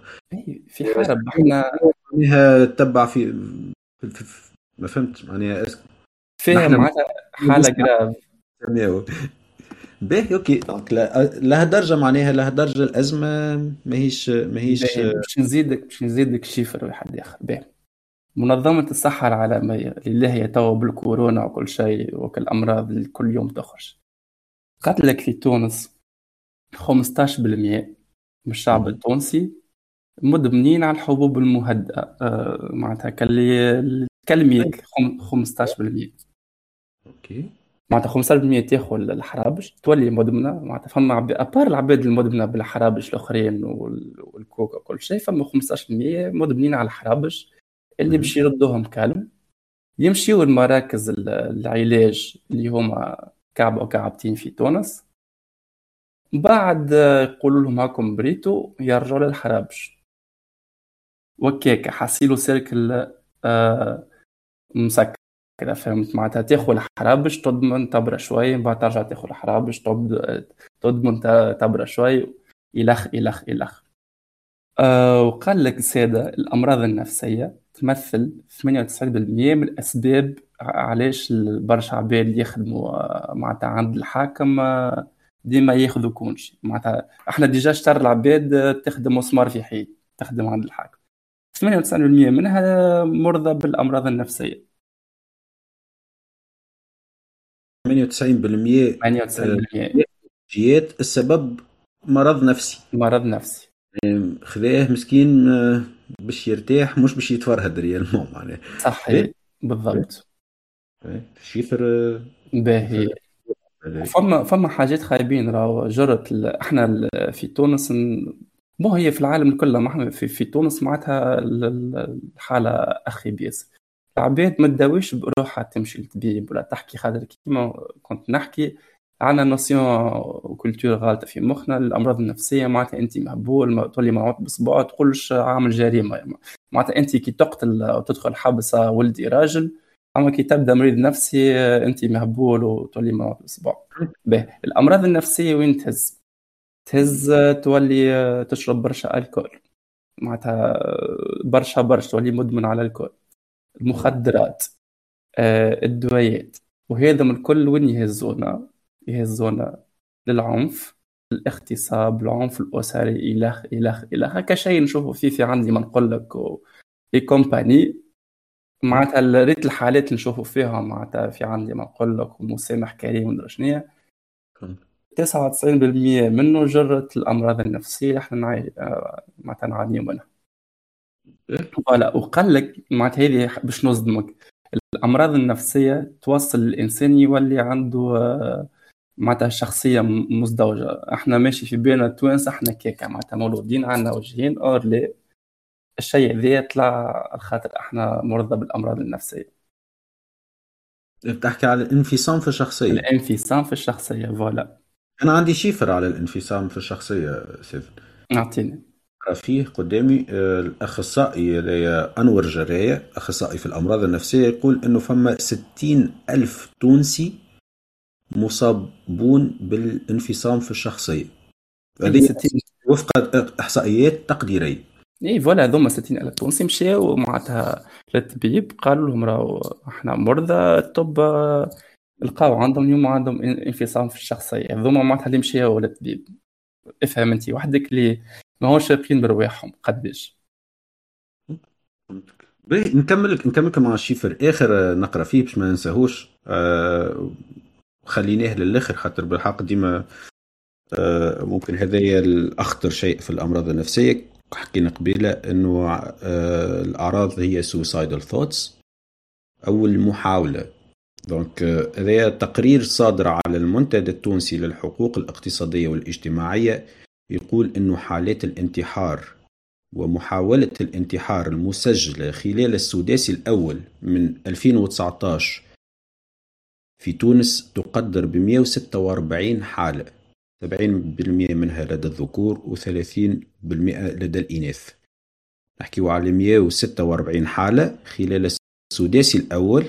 في حرب. إحنا معناها تتبع في, ما فهمت معناها فاهم معناتها حالة grave باهي OK. donc لهالدرجه معناها لهالدرجه الأزمة ماهيش ماهيش باش نزيدك باش نزيدك chiffre واحد آخر. باهي منظمة الصحة العالمية اللي هي توا بالكورونا وكل شيء وكالأمراض اللي كل يوم تخرج. قالت لك في تونس 15% من الشعب التونسي مدمنين على الحبوب المهدئة. آه معناتها كاللي كلميك 15% OK. معناتها 15% تاخذ الحرابش تولي مدمنة معناتها فما عب... à part العباد المدمنة بالحرابش الأخرين والكوكا وكل شيء فما 15% مدمنين على الحرابش اللي باش يردوهم calmes يمشيو المراكز العلاج اللي هما كعبة وكعبتين في تونس. بعد يقولوا لهم هاكم بريتو يرجعوا للحرابش. وكيكا حاسيلو cercle آه مسكر كده فهمت معناتها تاخذ الحرابش تدمن تبرى شوي من بعد ترجع تاخذ الحرابش تدمن تبرى شوي إلخ إلخ إلخ أه وقال لك السادة الأمراض النفسية تمثل 98% من الأسباب علاش برشا عباد يخدموا آه، معناتها عند الحاكم ديما ياخذوا كونش معناتها إحنا ديجا شتر العباد تخدم مسمار في حي تخدم عند الحاكم 98% منها مرضى بالأمراض النفسية. 98% 98% جيات السبب مرض نفسي. مرض نفسي. خذاه مسكين آه، باش يرتاح مش باش يتفرهد réellement معناها صحيح بالضبط. chiffre باهي. فما فما حاجات خايبين راهو. جرت إحنا في تونس مو هي في العالم كله في, في تونس معناتها الحالة أخي بيس. العباد ما تداويش بروحها تمشي للطبيب ولا تحكي. خاطر كيما كنت نحكي عندنا notion و culture غالطه في مخنا الأمراض النفسية معناتها انت مهبول تولي منعوت بصباع تقولش عامل جريمه معناتها انت كي تقتل وتدخل حبس ولدي راجل أما كي تبدأ مريض نفسي انت مهبول وتولي منعوت بصباع. باهي الأمراض النفسية وين تهز؟ تهز تولي تشرب برشا alcool. معناتها برشا برشا تولي مدمن على ال alcool المخدرات آه، الدويات. وهذا من الكل وين يهزونا يهزونا للعنف الاغتصاب العنف الأسري إلخ إلخ إلخ هكا شيء نشوفه فيه في عندي ما نقول لك في compagnie معناتها ريت الحالات اللي نشوفوا فيها معناتها في عندي ما نقول لك ومسامح كريم ومدري شنو 99% منه جرت الأمراض النفسية. اللي إحنا نعاني آه، معناتها نعاني منها voilà وقال لك معناتها هذه باش نصدمك. الأمراض النفسية توصل الإنسان يولي عنده آه، معناتها شخصية مزدوجة. إحنا ماشي في بين التوانسة إحنا كيكا معناتها مولودين عندنا وجهين or لي الشيء ذا طلع خاطر إحنا مرضى بالأمراض النفسية. بتحكي على الانفصام في الشخصية. الانفصام في الشخصية voilà. أنا عندي chiffre على الانفصام في الشخصية سيف اعطيني فيه قدامي آه، الأخصائي أنور جراية أخصائي في الأمراض النفسية يقول أنه فما ستين ألف تونسي مصابون بالانفصام في الشخصية. هذه وفق إحصائيات تقديرية. اي فوالا هذوما 60 ألف تونسي مشاو معناتها للطبيب قالوا لهم راهو إحنا مرضى الطب لقاو عندهم اليوم عندهم انفصام في الشخصية. هذوما معناتها اللي مشاو للطبيب افهم انت وحدك اللي ماهوش واثقين برواحهم قداش باهي نكمل نكمل مع الشيفر آخر نقرأ فيه باش ما ننساهوش. آه خليناه للاخر خاطر بالحق ديما آه ممكن هذايا الأخطر شيء في الأمراض النفسية. حكينا قبيلة إنه آه الأعراض هي suicidal thoughts أو المحاولة. دونك هذا تقرير صادر على المنتدى التونسي للحقوق الاقتصادية والاجتماعية. يقول إنه حالات الانتحار ومحاولة الانتحار المسجلة خلال السداسي الأول من 2019 في تونس تقدر ب 146 حالة 70% منها لدى الذكور و30% لدى الإناث. نحكيو على 146 حالة خلال السداسي الأول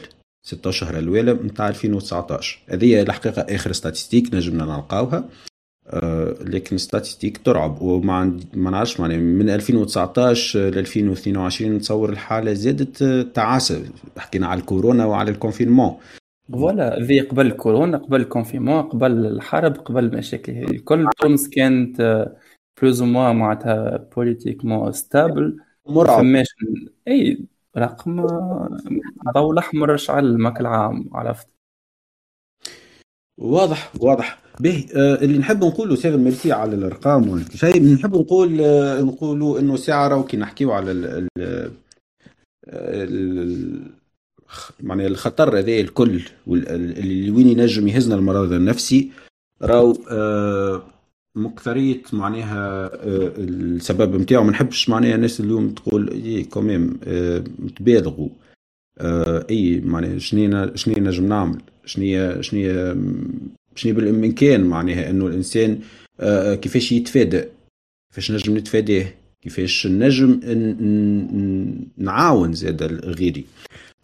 6 شهر الأولى متاع 2019 هذه الحقيقة آخر ستاتستيك نجمنا نلقاوها. لكن statistiques ترعب. وما ما نعرفش معناها من 2019 ل 2022 نتصور الحالة زادت تعاسة. حكينا على الكورونا وعلى ال confinement voilà ذي قبل الكورونا قبل ال confinement قبل الحرب قبل المشاكل. هذه الكل تونس كانت plus ou moins معناتها politiquement stable مرعب. فماش إي رقم ضوء الاحمر شعل ماك العام عرفت؟ واضح. واضح. به آه اللي نحب نقوله أستاذ ميرسي على الأرقام شيء نحب نقول آه نقولوا إنه ساعه راهو كي نحكيو على ال ال معناها الخطر هذا الكل اللي وين ينجم يهزنا المرض النفسي راهو آه مكثرية معناها آه السبب نتاعو ما نحبش معناها الناس اليوم تقول et quand même آه تبالغوا إي معناها شنو شنو نجم نعمل. شنو شنو شنو بالإمكان معناها إنه الإنسان آه، كيفاش يتفادى كيفاش نجم نتفاداه كيفاش نجم نعاون زاد غيري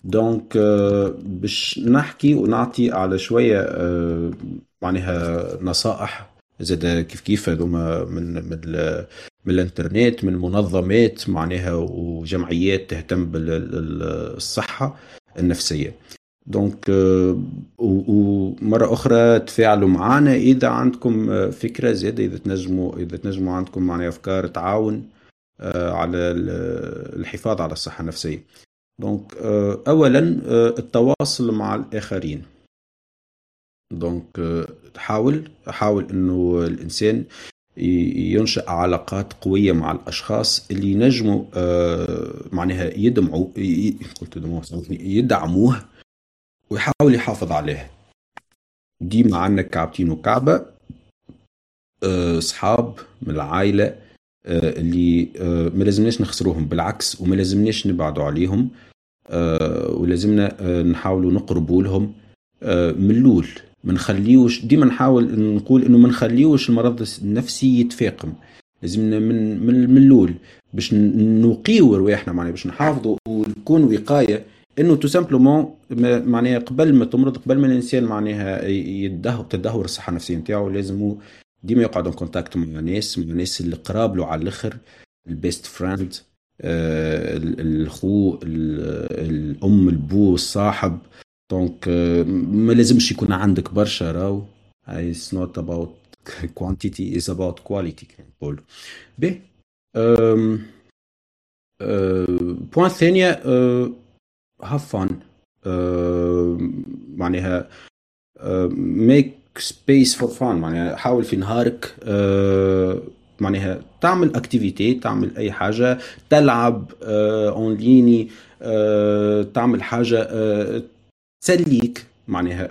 donc آه، باش نحكي ونعطي على شوية آه، معناها نصائح زاد كيف كيف هذوما من من من الإنترنت من منظمات معناها وجمعيات تهتم بالصحه النفسية. donc euh, ومره أخرى تفاعلوا معنا إذا عندكم آه، فكرة زيادة إذا تنجموا إذا تنجموا عندكم معناها أفكار تعاون آه، على الحفاظ على الصحة النفسية. donc آه، اولا التواصل مع الآخرين. donc حاول حاول إنه الإنسان ينشأ علاقات قوية مع الأشخاص اللي ينجموا معناها يدمعوا قلت يدعموه ويحاول يحافظ عليها. ديما عندنا كعبتين وكعبة. آه، أصحاب من العائلة آه، اللي آه، ما لازمناش نخسروهم بالعكس وما لازمناش نبعدوا عليهم. ولازمنا نحاولوا نقربوا لهم. من الأول ما نخليوش ديما نحاول نقول إنه ما نخليوش المرض النفسي يتفاقم. لازمنا من من الأول باش نوقيو رواحنا معناها باش نحافظوا ونكون وقاية. إنه تو simplement معناها قبل ما تمرض قبل ما الإنسان معناها يدهور تدهور الصحة النفسية نتاعو لازم ديما يقعد contact مع ناس مع الناس اللي قراب له على الآخر ال best friend آه الخو الأم البو الصاحب. donc آه ما لازمش يكون عندك برشا راو it's not about quantity it's about quality كما نقول به point ثانية have fun uh, معناها make space for fun معناها حاول في نهارك uh, معناها تعمل activité تعمل أي حاجة تلعب un uh, ليني uh, تعمل حاجة تسليك معناها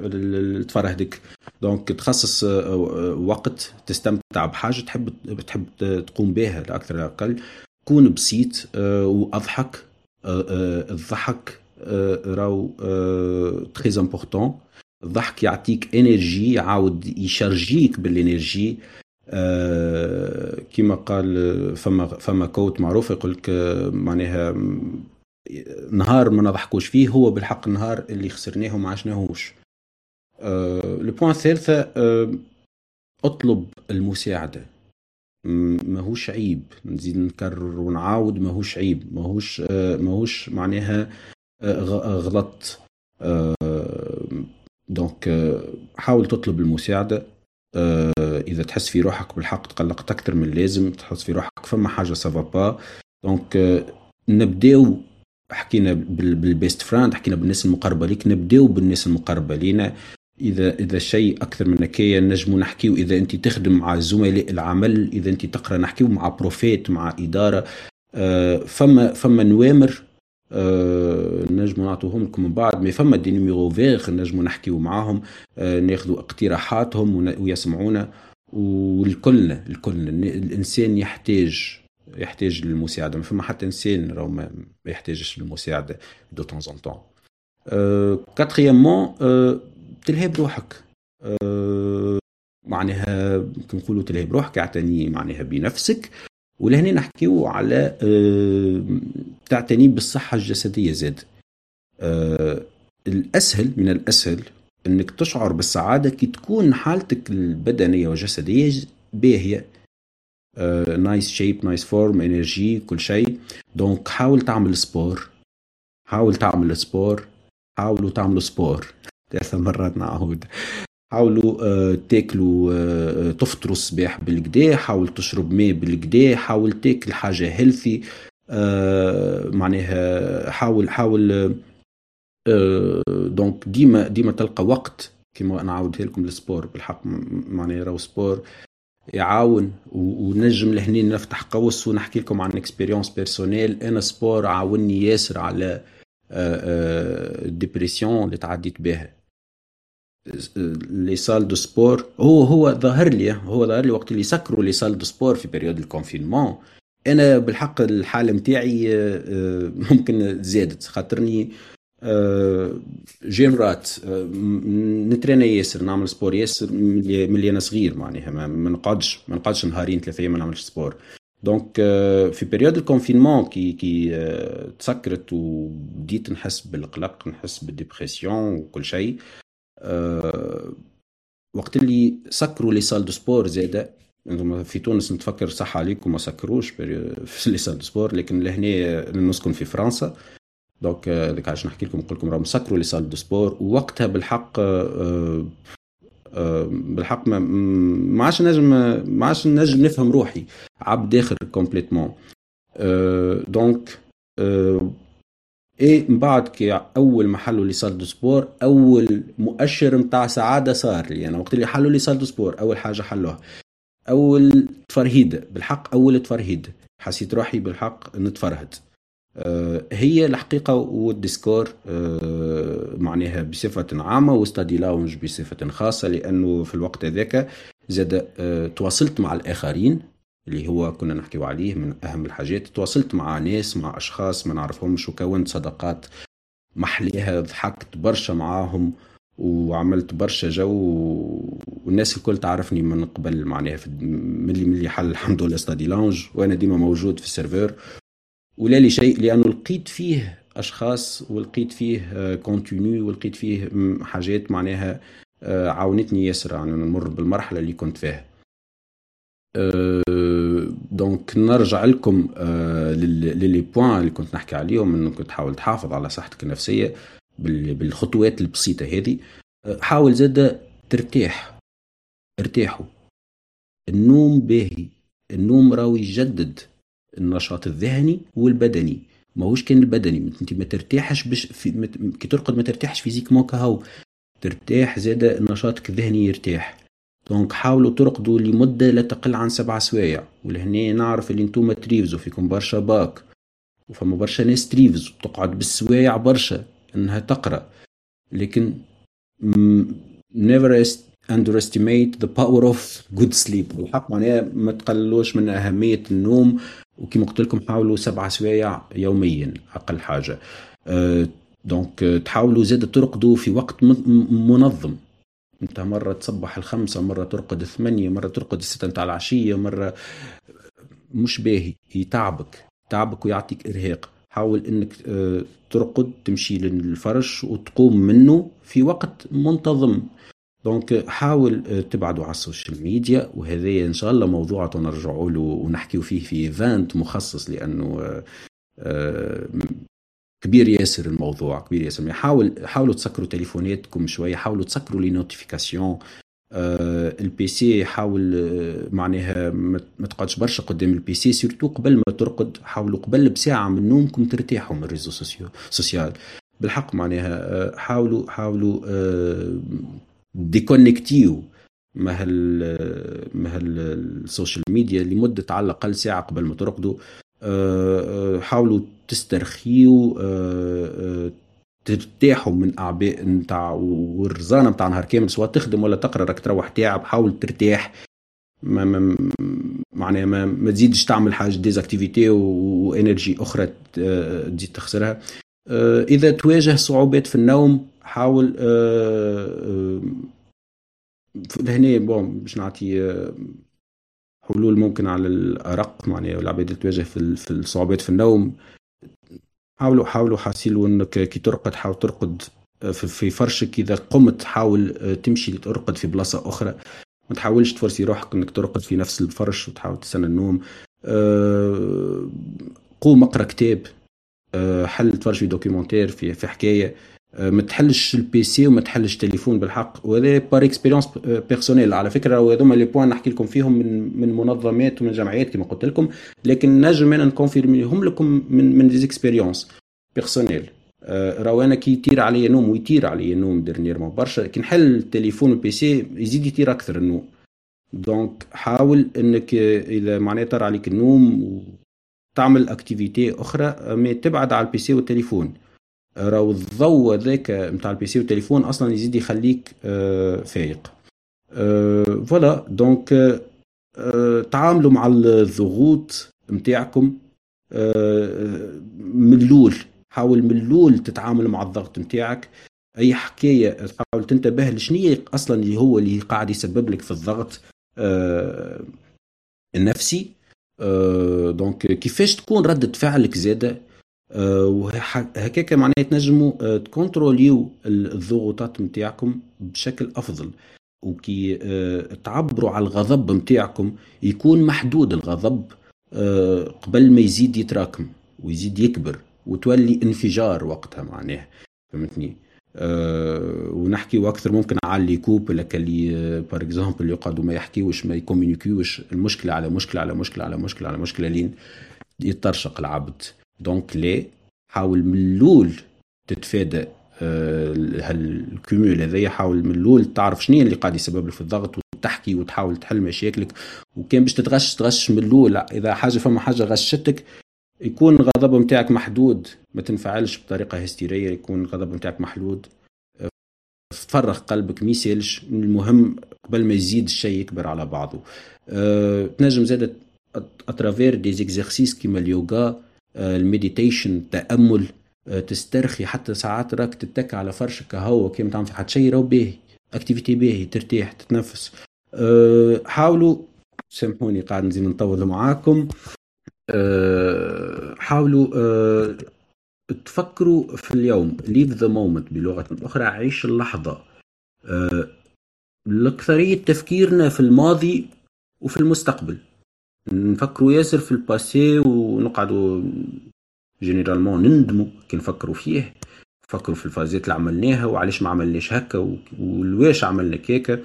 تفرهدك. donc تخصص وقت تستمتع بحاجة تحب تحب تقوم بها لأكثر أقل. كون بسيط وأضحك الضحك راهو très important الضحك يعطيك énergie يعاود يشارجيك بال énergie. آه كما قال فما فما quote معروف يقول لك معناها نهار ما نضحكوش فيه هو بالحق النهار اللي خسرناه وما عشناهوش. آه ال point الثالثة آه اطلب المساعدة. ماهوش عيب. نزيد نكرر ونعاود ماهوش عيب. ماهوش آه ماهوش معناها آه غلط آه donc آه حاول تطلب المساعدة. آه إذا تحس في روحك بالحق تقلقت أكثر من اللازم تحس في روحك فما حاجة سافا با donc آه نبداو حكينا بال best friend حكينا بالناس المقربة ليك نبداو بالناس المقربة لينا. إذا إذا شيء أكثر من هكايا نجموا نحكيو اذا انت تخدم مع زملاء العمل إذا انت تقرأ نحكيو مع profet مع إدارة. آه فما فما نوامر آه نجموا نعطوهم لكم من بعد. mais فما des numéros verts نجموا نحكيو معاهم آه ناخذوا اقتراحاتهم ويسمعونا. والكلنا الكل الإنسان يحتاج يحتاج للمساعدة. ما فما حتى إنسان راهو ما يحتاجش للمساعدة دو تون ان تون كاتريامون تلهي بروحك معناها كنقولوا نقولوا تلهي بروحك اعتني معناها بنفسك. ولهنا نحكيو على أه تعتني بالصحة الجسدية زاد. أه الأسهل من الأسهل أنك تشعر بالسعادة كي تكون حالتك البدنية والجسدية باهية. nice shape nice form énergie كل شيء. donc حاول تعمل sport حاول تعمل sport حاولوا تعملوا sport [LAUGHS] ثلاث مرات نعود حاولوا uh, تاكلوا uh, تفطروا الصباح بالكدا حاول تشرب ماء بالكدا حاول تاكل حاجة healthy معناها حاول حاول donc ديما ديما تلقى وقت كما أنا عاودتها لكم ال sport بالحق معناها راهو sport يعاون ونجم لهني نفتح قوس ونحكي لكم عن expérience personnelle أنا sport عاوني ياسر على ال dépression اللي تعديت بها. les salles de sport هو هو ظهر لي هو ظهر لي وقت اللي سكروا les salles de sport في période ال confinement أنا بالحق الحالة نتاعي ممكن زادت. خاطرني j'aimerais نترينا ياسر نعمل sport ياسر ملي أنا صغير معناها. ما نقعدش ما نقعدش نهارين ثلاثة أيام ما نعملش sport donc في période ال confinement كي كي تسكرت وبديت نحس بالقلق نحس بال dépression وكل شيء. وقت اللي سكروا les salles de sport زاده في تونس نتفكر صح عليكم ما سكروش في [LAUGHS] les salles de sport لكن لهنا نسكن في فرنسا. Donc ديك علاش نحكي لكم نقول لكم راهم سكروا les salles de sport. ووقتها بالحق بالحق ما ما عادش نجم ما عادش نجم نفهم روحي. عبد داخل complètement. donc إيه من بعد كي أول ما حلوا les salles de sport أول مؤشر نتاع سعادة صار لي. أنا يعني وقت اللي حلوا les salles de sport أول حاجة حلوها. أول تفرهيد بالحق أول تفرهيد. حسيت روحي بالحق نتفرهد أه هي الحقيقة وال Discord أه معناها بصفة عامة و Study Lounge بصفة خاصة لأنه في الوقت هذاك زاد أه تواصلت مع الآخرين. اللي هو كنا نحكيو عليه من أهم الحاجات. تواصلت مع ناس مع أشخاص ما نعرفهمش وكونت صداقات محليها ضحكت برشا معاهم وعملت برشا جو والناس الكل تعرفني من قبل معناها ملي ملي حل الحمد لله Study Lounge وأنا ديما موجود في ال serveur ولا لي شيء لأنه لقيت فيه أشخاص ولقيت فيه contenu ولقيت فيه حاجات معناها عاونتني ياسر. يعني نمر بالمرحلة اللي كنت فيها. donc نرجع لكم ل les points اللي كنت نحكي عليهم انك تحاول تحافظ على صحتك النفسية بالخطوات البسيطة هذه. حاول زاد ترتاح. ارتاحوا. النوم باهي. النوم راهو يجدد النشاط الذهني والبدني. ماهوش كان البدني. انت ما ترتاحش بش في كي ترقد ما ترتاحش physiquement كهو. ترتاح زاد نشاطك الذهني يرتاح. donc حاولوا ترقدوا لمدة لا تقل عن سبع سوايع. ولهنا نعرف اللي انتوما تريفزيوا فيكم برشا باك. وفما برشا ناس تريفز تقعد بالسوايع برشا إنها تقرأ. لكن never underestimate the power of good sleep. بالحق معناها ما تقللوش من أهمية النوم. وكما قلت لكم حاولوا سبع سوايع يوميا أقل حاجة. أه دونك تحاولوا زاد ترقدوا في وقت منظم. انت مرة تصبح الخمسة مرة ترقد الثمانية مرة ترقد الستة نتاع العشية مرة مش باهي يتعبك تعبك ويعطيك إرهاق. حاول إنك آه، ترقد تمشي للفرش وتقوم منه في وقت منتظم. donc حاول آه، تبعدوا على ال social media وهذا إن شاء الله موضوع نرجعوا له ونحكيو فيه في event مخصص لأنه آه، كبير ياسر الموضوع كبير ياسر. حاول حاولوا تسكروا تليفوناتكم شوية حاولوا تسكروا les notifications آه ال PC حاول آه معناها ما تقعدش برشا قدام ال PC surtout قبل ما ترقد حاولوا قبل بساعة من نومكم ترتاحوا من ال réseaux sociaux. بالحق معناها آه حاولوا حاولوا ديكونكتيو من هال ال social media لمدة على الأقل ساعة قبل ما ترقدوا. حاولوا تسترخيوا آه، ترتاحوا من أعباء نتاع والرزانة نتاع نهار كامل سواء تخدم ولا تقرا راك تروح تعب حاول ترتاح. ما ما معناها ما, ما تزيدش تعمل حاجة des activités و énergie أخرى تزيد تخسرها. إذا تواجه صعوبات في النوم حاول لهنا بون باش نعطي حلول ممكن على الأرق معناها العباد اللي تواجه في في الصعوبات في النوم. حاولوا حاولوا حاسيلوا إنك كي ترقد حاول ترقد في فرشك. إذا قمت حاول تمشي ترقد في بلاصة أخرى. ما تحاولش تفرسي روحك إنك ترقد في نفس الفرش وتحاول تستنى النوم. أه قوم اقرا كتاب. حل تفرج في documentaire في في حكاية. آه، ما تحلش ال PC وما تحلش التليفون بالحق. وهذا par expérience personnelle على فكرة هذوما les points نحكي لكم فيهم من من منظمات ومن جمعيات كما قلت لكم. لكن نجم أنا نكونفيرميهم لكم من من des expériences personnelles راهو أنا كي يطير عليا نوم ويطير عليا نوم dernièrement برشا كي نحل التليفون وال PC يزيد يطير أكثر النوم. donc حاول إنك إذا معناها طار عليك النوم وتعمل activité أخرى mais تبعد على ال PC والتليفون. راهو الضوء ذاك نتاع ال PC والتليفون أصلا يزيد يخليك آه، فايق. آه، voilà. donc آه، تعاملوا مع الضغوط نتاعكم من الأول. حاول من الأول تتعامل مع الضغط نتاعك أي حكاية تحاول تنتبه لشنية أصلا اللي هو اللي قاعد يسبب لك في الضغط النفسي. donc كيفاش تكون ردة فعلك زادة؟ وهكاك معناها تنجموا آه، تكونتروليو الضغوطات نتاعكم بشكل أفضل. وكي آه، تعبروا على الغضب نتاعكم يكون محدود الغضب قبل ما يزيد يتراكم ويزيد يكبر وتولي انفجار وقتها معناه فهمتني؟ أه ونحكي أكثر ممكن على ال les couples اللي par exemple يقعدوا ما يحكيوش ما يكومينيكيوش. المشكلة على مشكلة على مشكلة على مشكلة على مشكلة لين يترشق العبد. donc لي حاول من الأول تتفادى آه، هال cumul هذايا حاول من الأول تعرف شنو اللي قاعد يسبب لك في الضغط وتحكي وتحاول تحل مشاكلك. وكان باش تتغش تغش من الأول إذا حاجة فما حاجة غشتك يكون الغضب نتاعك محدود. ما تنفعلش بطريقة هستيرية يكون الغضب نتاعك محدود. تفرغ قلبك ما يسالش. المهم قبل ما يزيد الشيء يكبر على بعضه. أه تنجم زادة à travers des exercices كيما اليوغا آه، ال meditation التأمل آه، تسترخي حتى ساعات راك تتكى على فرشك هوا كيما تعمل في حد شيء راهو باهي activité باهي ترتاح تتنفس. آه، حاولوا سامحوني قاعد نزيد نطول معاكم. حاولوا تفكروا في اليوم. Live the moment بلغة أخرى عيش اللحظة. الأكثرية تفكيرنا في الماضي وفي المستقبل. نفكروا ياسر في ال passé ونقعدوا généralement نندموا كي نفكروا فيه نفكروا في الفازات اللي عملناها وعلاش ما عملناش هكا وعلاش عملنا هكاكا.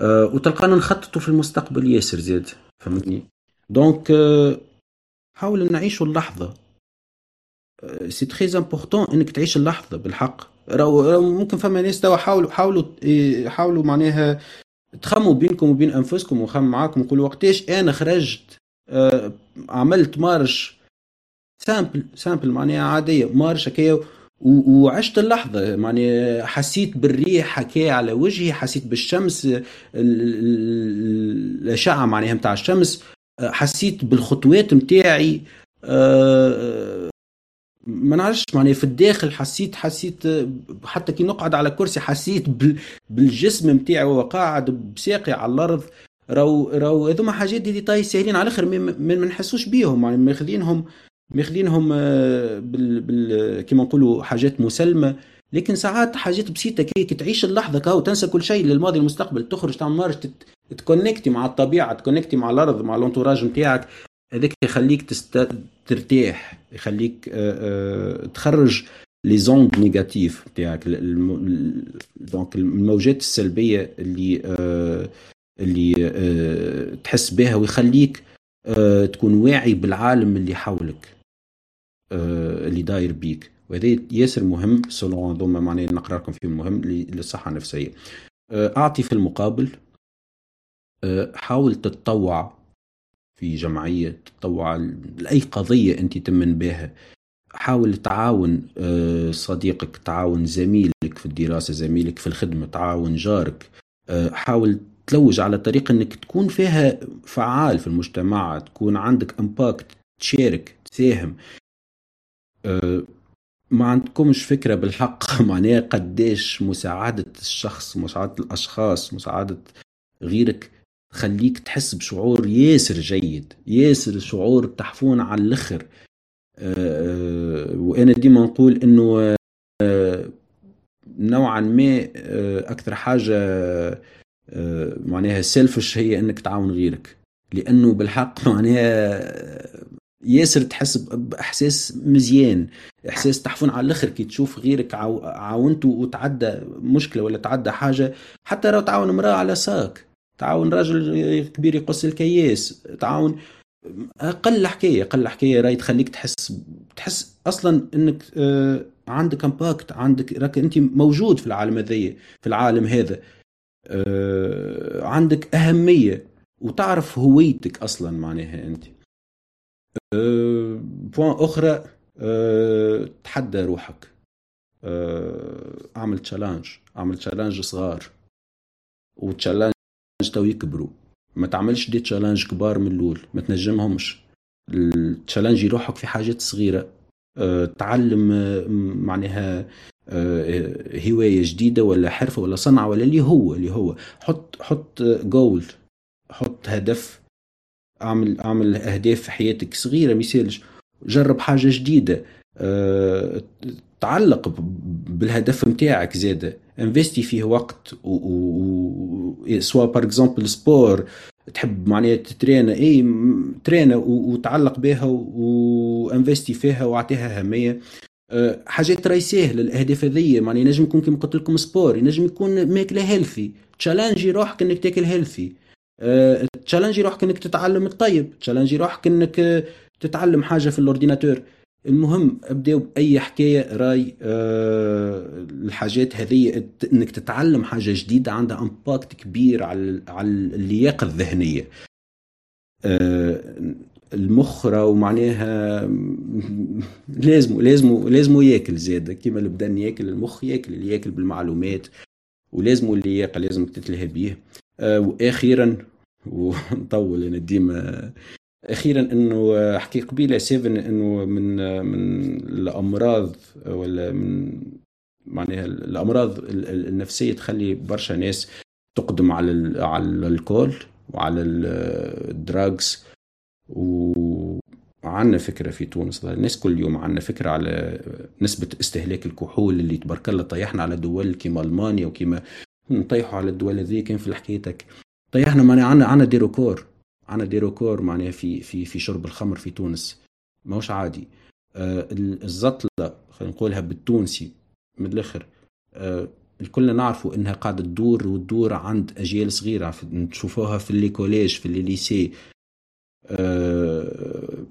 أه وتلقانا نخططوا في المستقبل ياسر زاد. فهمتني؟ donc أه حاول نعيشوا اللحظة. c'est très important إنك تعيش اللحظة بالحق. راهو ممكن فما ناس توا حاولوا حاولوا حاولوا معناها تخموا بينكم وبين أنفسكم وخم معاكم وقولوا وقتاش أنا خرجت آه عملت marche simple simple معناها عادية marche هكايا وعشت اللحظة معناها حسيت بالريح هكايا على وجهي حسيت بالشمس الأشعة معناها نتاع الشمس حسيت بالخطوات نتاعي آه ما نعرفش معناها في الداخل حسيت حسيت حتى كي نقعد على كرسي حسيت بالجسم نتاعي وهو قاعد بساقي على الأرض. راهو راهو هذوما حاجات دي ديتاي ساهلين على الآخر ما نحسوش بيهم يعني ماخذينهم ماخذينهم آه، بال, بال كيما نقولوا حاجات مسلمة. لكن ساعات حاجات بسيطة كي, تعيش اللحظة كهو تنسى كل شيء. للماضي المستقبل تخرج تعمل marche ت connecti مع الطبيعة ت connecti مع الأرض مع ال entourage نتاعك هذاك يخليك تست... ترتاح يخليك آه، آه، تخرج les ondes négatives نتاعك donc الموجات السلبية اللي آه، اللي تحس بها ويخليك تكون واعي بالعالم اللي حولك اللي داير بيك. وهذا ياسر مهم sinon هذوما معناها نقرأ لكم فيه مهم للصحة النفسية. أعطي في المقابل حاول تتطوع في جمعية تطوع لأي قضية أنت تمن بها. حاول تعاون آه، صديقك تعاون زميلك في الدراسة زميلك في الخدمة تعاون جارك. آه، حاول تلوج على طريقة أنك تكون فيها فعال في المجتمع تكون عندك امباكت تشارك تساهم. آه، ما عندكمش فكرة بالحق [LAUGHS] معناها قديش مساعدة الشخص مساعدة الأشخاص مساعدة غيرك خليك تحس بشعور ياسر جيد ياسر شعور تحفون على الأخر. أه وأنا ديما نقول إنه أه نوعا ما أكثر حاجة معناها سيلفش هي إنك تعاون غيرك. لأنه بالحق [LAUGHS] معناها ياسر تحس بإحساس مزيان إحساس تحفون على الأخر. كي تشوف غيرك عاونته وتعدى مشكلة ولا تعدى حاجة حتى لو تعاون امرأة على sac. تعاون راجل كبير يقص الكياس تعاون أقل حكاية أقل حكاية راهي تخليك تحس تحس أصلا إنك آه، عندك impact عندك راك أنت موجود في العالم هذايا في العالم هذا. آه، عندك أهمية وتعرف هويتك أصلا معناها أنت. point آه، أخرى تحدى روحك. أعمل challenge أعمل challenge صغار. و challenge تو يكبروا. ما تعملش des challenges كبار من الأول ما تنجمهمش. challengi روحك في حاجات صغيرة. أه تعلم أه معناها أه هواية جديدة ولا حرفة ولا صنعة ولا اللي هو اللي هو. حط حط جول حط هدف. اعمل اعمل أهداف في حياتك صغيرة مثالش. جرب حاجة جديدة. أه تعلق بالهدف نتاعك زاده. investi فيه وقت و, و... soit par exemple sport تحب معناها تترينا اي ترينا وتعلق بها و investi فيها وأعطيها أهمية. أه، حاجات راهي ساهله الاهداف هذيا معناها ينجم يكون كيما قلت لكم sport ينجم يكون ماكلة healthy challengi روحك إنك تاكل healthy challengi روحك إنك تتعلم الطيب. challengi روحك إنك تتعلم حاجة في ال ordinateur المهم ابداو بأي حكاية راهي أه الحاجات هذه إنك تتعلم حاجة جديدة عندها impact كبير على على اللياقة الذهنية. أه المخ راهو معناها لازم [LAUGHS] لازم لازم ياكل زاد. كيما البدن ياكل المخ ياكل اللي ياكل بالمعلومات ولازم اللياقة لازم تتلهى بيه. أه وأخيرا [LAUGHS] ونطول أنا ديما أخيرا إنه حكي قبيلة سيفن إنه من من الأمراض ولا من معناها الأمراض النفسية تخلي برشا ناس تقدم على على ال alcool وعلى ال drugs. وعندنا فكرة في تونس الناس كل يوم عندنا فكرة على نسبة استهلاك الكحول اللي تبارك الله طيحنا على دول كيما ألمانيا وكيما نطيحوا على الدول هذه كان في حكايتك طيحنا معناها عندنا عندنا des records. عنا des records معناها في في في شرب الخمر في تونس. ماهوش عادي. آه الزطلة خلينا نقولها بالتونسي من الآخر آه الكل نعرفوا إنها قاعدة تدور وتدور عند أجيال صغيرة نشوفوها في les collèges في les lycées. آه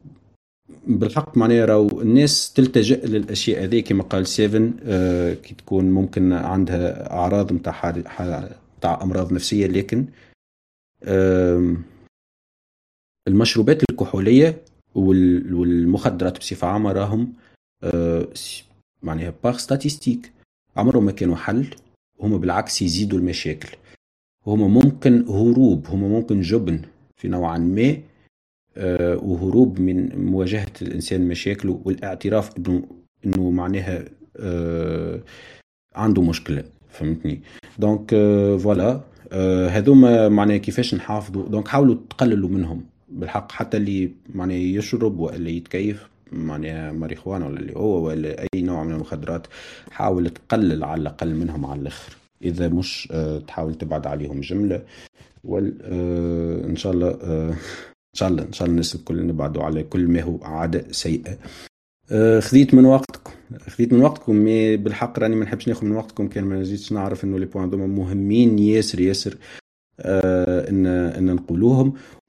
بالحق معناها راهو الناس تلتجئ للأشياء هذه كما قال سيفن آه كي تكون ممكن عندها أعراض نتاع نتاع أمراض نفسية لكن آه المشروبات الكحولية والمخدرات بصفة عامة راهم آه، معناها par statistiques عمرهم ما كانوا حل هما بالعكس يزيدوا المشاكل. هما ممكن هروب هما ممكن جبن في نوعا ما آه، وهروب من مواجهة الإنسان مشاكله والاعتراف أنه إنه معناها آه عنده مشكلة فهمتني؟ donc voilà هذوما معناها كيفاش نحافظوا؟ donc حاولوا تقللوا منهم. بالحق حتى اللي معناها يشرب ولا يتكيف معناها ماريخوانا ولا اللي هو ولا أي نوع من المخدرات حاول تقلل على الأقل منهم على الآخر. إذا مش آه، تحاول تبعد عليهم جملة وال آه، إن شاء الله آه، إن شاء الله إن شاء الله الناس الكل نبعدوا على كل ما هو عادة سيئة. خذيت من وقتكم خذيت من وقتكم. مي بالحق راني ما نحبش ناخذ من وقتكم كان ما نزيدش نعرف إنه لي بوان مهمين ياسر ياسر إن إن نقولوهم.